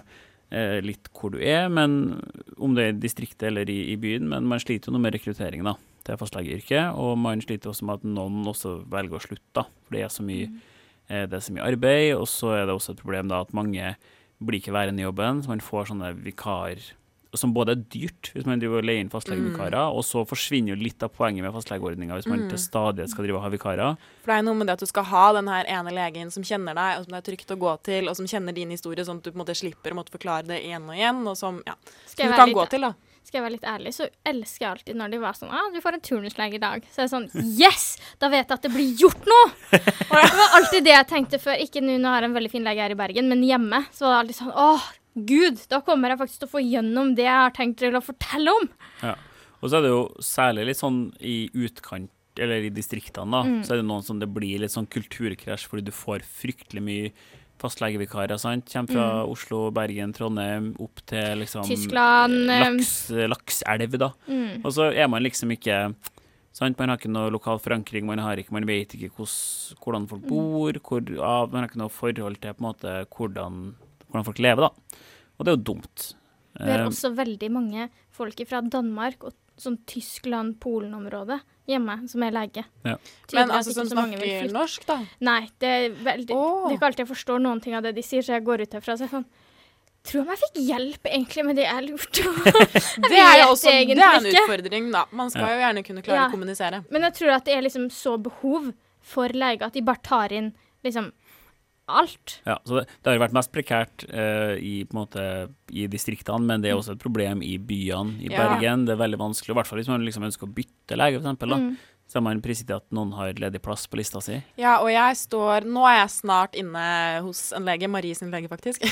eh, litt hvor du er, men om det er i distriktet eller i, i byen. Men man sliter jo noe med rekruttering da, til fastlegeyrket, og man sliter også med at noen også velger å slutte, da, for det er så mye, eh, det er så mye arbeid. Og så er det også et problem da at mange blir ikke værende i jobben, så man får sånne vikar som både er dyrt hvis man driver og leier inn fastlegevikarer, og så forsvinner jo litt av poenget med fastlegeordninga hvis man til stadighet skal drive og ha vikarer. For det er noe med det at du skal ha den her ene legen som kjenner deg, og som det er trygt å gå til, og som kjenner din historie, sånn at du på en måte slipper å måtte forklare det igjen og igjen, og som ja, som du kan litt, gå til, da. Skal jeg være litt ærlig, så elsker jeg alltid når de var sånn ah, 'Du får en turnuslege i dag.' Så er det sånn Yes! Da vet jeg at det blir gjort noe! Og det var alltid det jeg tenkte før. Ikke nå, nå har jeg en veldig fin lege her i Bergen, men hjemme så var det alltid sånn Åh, gud! Da kommer jeg faktisk til å få gjennom det jeg har tenkt til å fortelle om. Ja. Og så er det jo særlig litt sånn i utkant, eller i distriktene, da, så er det noen som det blir litt sånn kulturkrasj fordi du får fryktelig mye fastlegevikarer, sant. Kommer fra Oslo, Bergen, Trondheim, opp til liksom Tyskland, eh, Laks, lakselv, da. Mm. Og så er man liksom ikke Sant? Man har ikke noe lokal forankring, man, har ikke, man vet ikke hos, hvordan folk bor, hvor, ja, man har ikke noe forhold til på en måte hvordan, hvordan folk lever, da. Og det er jo dumt. Vi har Eh, også veldig mange folk fra Danmark og sånn Tyskland-Polen-området hjemme som er lege. Ja. Men altså som så snakker norsk, da. Nei, det er, veldig, oh. det er ikke alltid jeg forstår noen ting av det de sier, så jeg går ut herfra og sier sånn Tror jeg fikk hjelp egentlig med det jeg lurte på. [LAUGHS] Det er jo også det er en utfordring, da. Man skal jo gjerne kunne klare Ja. å kommunisere. Men jeg tror at det er liksom så behov for leger at de bare tar inn liksom alt. Ja, så det, det har jo vært mest prekært eh, i, måte, i distriktene, men det er også et problem i byene. I Ja. Bergen det er veldig vanskelig, i hvert fall hvis man liksom ønsker å bytte lege, da. Mm. Så er man prisgitt at noen har ledig plass på lista si. Ja, og jeg står Nå er jeg snart inne hos en lege, Marie sin lege, faktisk.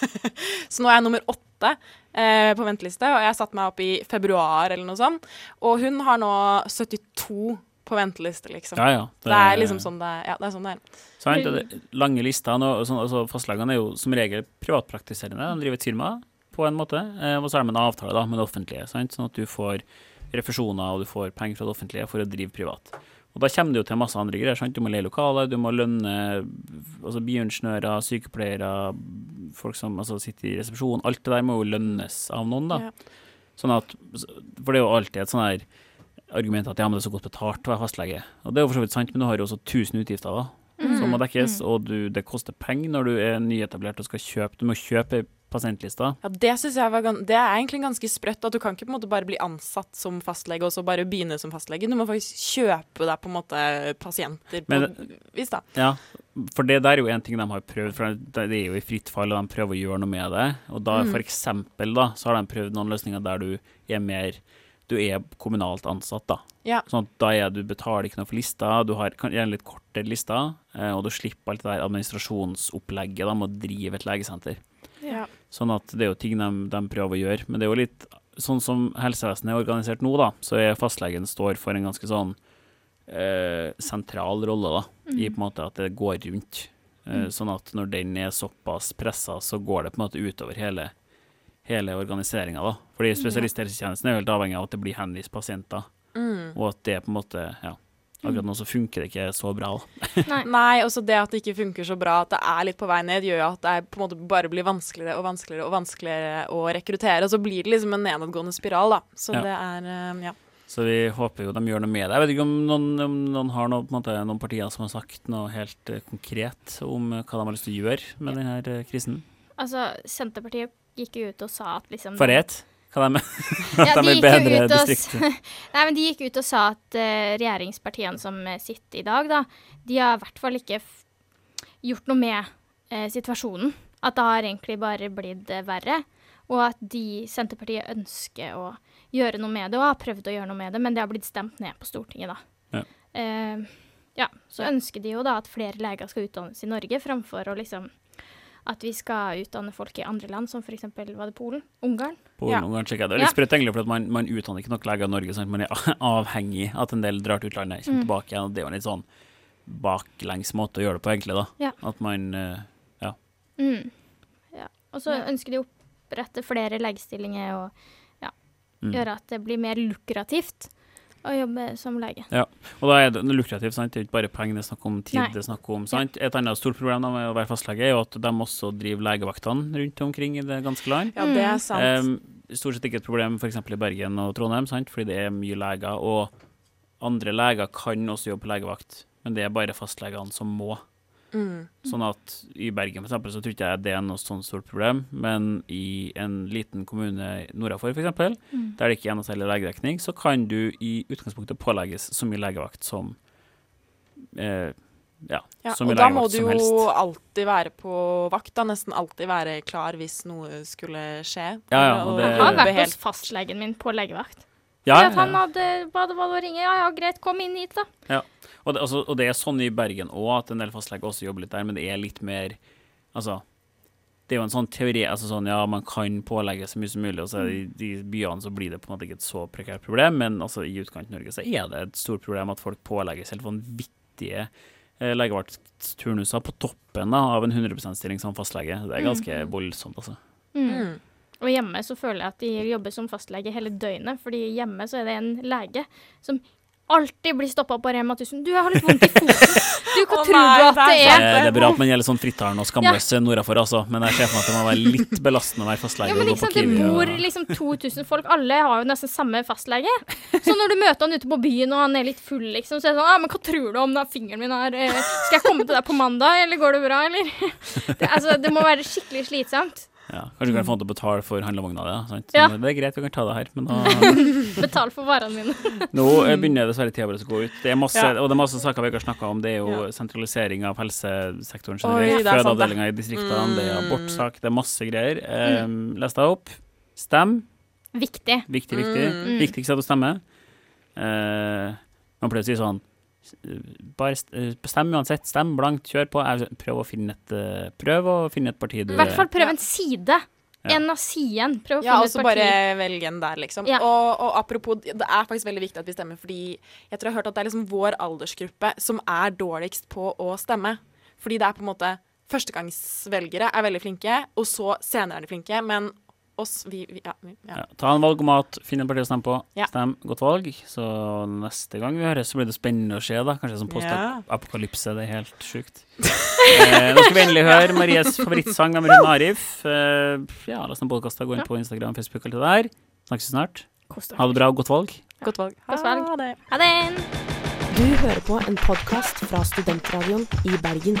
[LAUGHS] så nå er jeg nummer åtte eh, på venteliste, og jeg satte meg opp i februar eller noe sånt. Og hun har nå 72 på venteliste, liksom. Ja, ja. Det er liksom sånn det er. Ja, det er sånn det er. Sant? det, lange lister. Og, sånn, altså, fastlegene er jo som regel privatpraktiserende. De driver et firma på en måte, eh, og så er det med en avtale da, med det offentlige, sant? sånn at du får refusjoner og du får penger fra det offentlige for å drive privat. Og Da kommer det jo til masse andre greier. sant? Du må leie lokaler, du må lønne altså bioingeniører, sykepleiere, folk som altså, sitter i resepsjon. Alt det der må jo lønnes av noen, da. Ja. Sånn at, for det er jo alltid et sånn her argument at ja, men det er så godt betalt å være fastlege. Og det er jo for så vidt sant, men du har jo også 1000 utgifter da, som må dekkes, og du, det koster penger når du er nyetablert og skal kjøpe. Du må kjøpe pasientlister. Ja, det synes jeg var gan Det er egentlig ganske sprøtt. At du kan ikke på en måte bare bli ansatt som fastlege og så bare begynne som fastlege. Du må faktisk kjøpe deg på en måte pasienter på Men- vis, da. Ja, for det der er jo en ting de har prøvd, for det det er jo i fritt fall, og de prøver å gjøre noe med det. Og da for eksempel da, så har de prøvd noen løsninger der du er mer du er kommunalt ansatt, da. Ja. Sånn at da er du betaler ikke noe for lista, du har gjerne litt kortere lista, eh, og du slipper alt det der administrasjonsopplegget da, med å drive et legesenter. Ja. Sånn at det er jo ting de, de prøver å gjøre. Men det er jo litt sånn som helsevesenet er organisert nå, da, så er fastlegen står for en ganske sånn eh, sentral rolle, da, i på en måte at det går rundt. Eh, Sånn at når den er såpass pressa, så går det på en måte utover hele, hele organiseringa, da. Fordi spesialisthelsetjenesten er jo helt avhengig av at det blir henvist pasienter, Mm. og at det på en måte Ja. Akkurat nå så funker det ikke så bra. [LAUGHS] Nei. Nei, også det at det ikke funker så bra, at det er litt på vei ned, gjør jo at det er på en måte bare blir vanskeligere og vanskeligere og vanskeligere å rekruttere. Og så blir det liksom en nedadgående spiral, da. Så Ja. det er eh, Ja. Så vi håper jo de gjør noe med det. Jeg vet ikke om noen, om noen har noe, på en måte, noen partier som har sagt noe helt eh, konkret om eh, hva de har lyst til å gjøre med denne krisen. Altså, Senterpartiet gikk jo ut og sa at liksom For et? Hva [LAUGHS] [LAUGHS] de, at Ja, de de bedre og s- [LAUGHS] Nei, men De gikk ut og sa at uh, regjeringspartiene som eh, sitter i dag, da, de har i hvert fall ikke gjort noe med uh, situasjonen. At det har egentlig bare blitt uh, verre. Og at de Senterpartiet ønsker å gjøre noe med det, og har prøvd å gjøre noe med det, men det har blitt stemt ned på Stortinget, da. Ja. Ja, så ønsker de jo da at flere leger skal utdannes i Norge, framfor å liksom at vi skal utdanne folk i andre land, som f.eks. var det Polen? Ungarn? Polen, Ja. Ungarn, Tsjekkia. Det er Ja. litt sprøtt, egentlig, for at man, man utdanner ikke nok leger i Norge. Sant? Man er [LAUGHS] avhengig av at en del drar til utlandet, kommer Mm. tilbake igjen. og Det er jo en litt sånn baklengs måte å gjøre det på, egentlig. da. Ja. At man ja. Mm. Ja. Og så Ja. ønsker de å opprette flere legestillinger og mm. gjøre at det blir mer lukrativt å jobbe som lege. Ja, Og da er det lukrativt, sant? Det er ikke bare penger det er snakk om, tid Nei. det er snakk om. sant? Et annet stort problem da med å være fastlege er jo at de også driver legevaktene rundt omkring i det ganske land. Ja, det er Mm. sant. Um, stort sett ikke et problem f.eks. i Bergen og Trondheim, sant? fordi det er mye leger. Og andre leger kan også jobbe på legevakt, men det er bare fastlegene som må. Mm. Sånn at i Bergen for eksempel, så tror ikke jeg det er noe sånt stort problem, men i en liten kommune nordafor f.eks., Mm. der det ikke er noe særlig legedekning, så kan du i utgangspunktet pålegges så mye legevakt som eh, ja, Ja, så og da må du jo helst. alltid være på vakt, da. Nesten alltid være klar hvis noe skulle skje. Ja, ja, og det- Jeg har vært hos fastlegen min på legevakt. Ja, at han hadde det å ringe. Ja, ja, greit, kom inn hit, da. Og, det, altså, og det er sånn i Bergen òg, at en del fastleger også jobber litt der, men det er litt mer Altså, det er jo en sånn teori altså sånn, Ja, man kan pålegge så mye som mulig, og så er det i de byene så blir det på en måte ikke et så prekært problem, men altså, i utkanten-Norge så er det et stort problem at folk pålegges helt vanvittige eh, legevaktturnuser på toppen da, av en 100 %-stilling som fastlege. Det er ganske voldsomt, altså. Mm. Og hjemme så føler jeg at de jobber som fastlege hele døgnet, fordi hjemme så er det en lege som alltid blir stoppa på Rema 1000. Du, jeg har litt vondt i foten. Du, hva [LAUGHS] oh, tror nei, du at det er det Det, er? sant. det er bra at man gjelder sånn frittalende og skamløs nordafor, altså, men jeg ser for meg at det må være litt belastende å være fastlege. Ja, men sant, Det bor og- liksom 2000 folk, alle har jo nesten samme fastlege. Så når du møter han ute på byen og han er litt full, liksom, så er det sånn Ja, men hva tror du om da fingeren min er eh, Skal jeg komme til deg på mandag, eller går det bra, eller? [LAUGHS] Det, altså, det må være skikkelig slitsomt. Ja, kanskje du kan få han til å betale for handlevogna di. Ja. Det er greit, vi kan ta det her, men da [LAUGHS] Betal for varene mine. Nå eh, begynner dessverre tida vår å gå ut. Det er masse, Ja. Og det er masse saker vi ikke har snakka om. Det er jo sentralisering av helsesektoren generelt. er. Fødeavdelinger i distriktene, det er Mm. abortsak, det er masse greier. Um, Les deg opp. Stem. Viktig. Viktig, viktig. Mm. Viktigst at du stemmer. Eh, man pleier å si sånn bare eh, stem uansett. Stem blankt, kjør på. Prøv å finne et, eh, prøv å finne et parti du I hvert fall prøv en side. Ja. En av sidene. Prøv å Ja, og finne et parti. bare velg en der, liksom. Ja. Og, og apropos, det er faktisk veldig viktig at vi stemmer, fordi jeg tror jeg har hørt at det er liksom vår aldersgruppe som er dårligst på å stemme. Fordi det er på en måte Førstegangsvelgere er veldig flinke, og så senere er de flinke, men oss, vi, vi, ja, vi ja. Ja, ta en valgomat, finn et parti å stemme på. Ja. Stem godt valg. Så neste gang vi høres, så blir det spennende å se. da Kanskje som postapokalypse. Det er helt sjukt. [LAUGHS] eh, nå skal vi endelig høre Maries favorittsang av Rune Arif. Eh, ja, la oss ta podkasta, gå inn på Instagram, Facebook, alt det der. Snakkes snart. Ha det bra og godt valg. Godt valg. Ha. Ha det. Ha det! Du hører på en podkast fra Studentradioen i Bergen.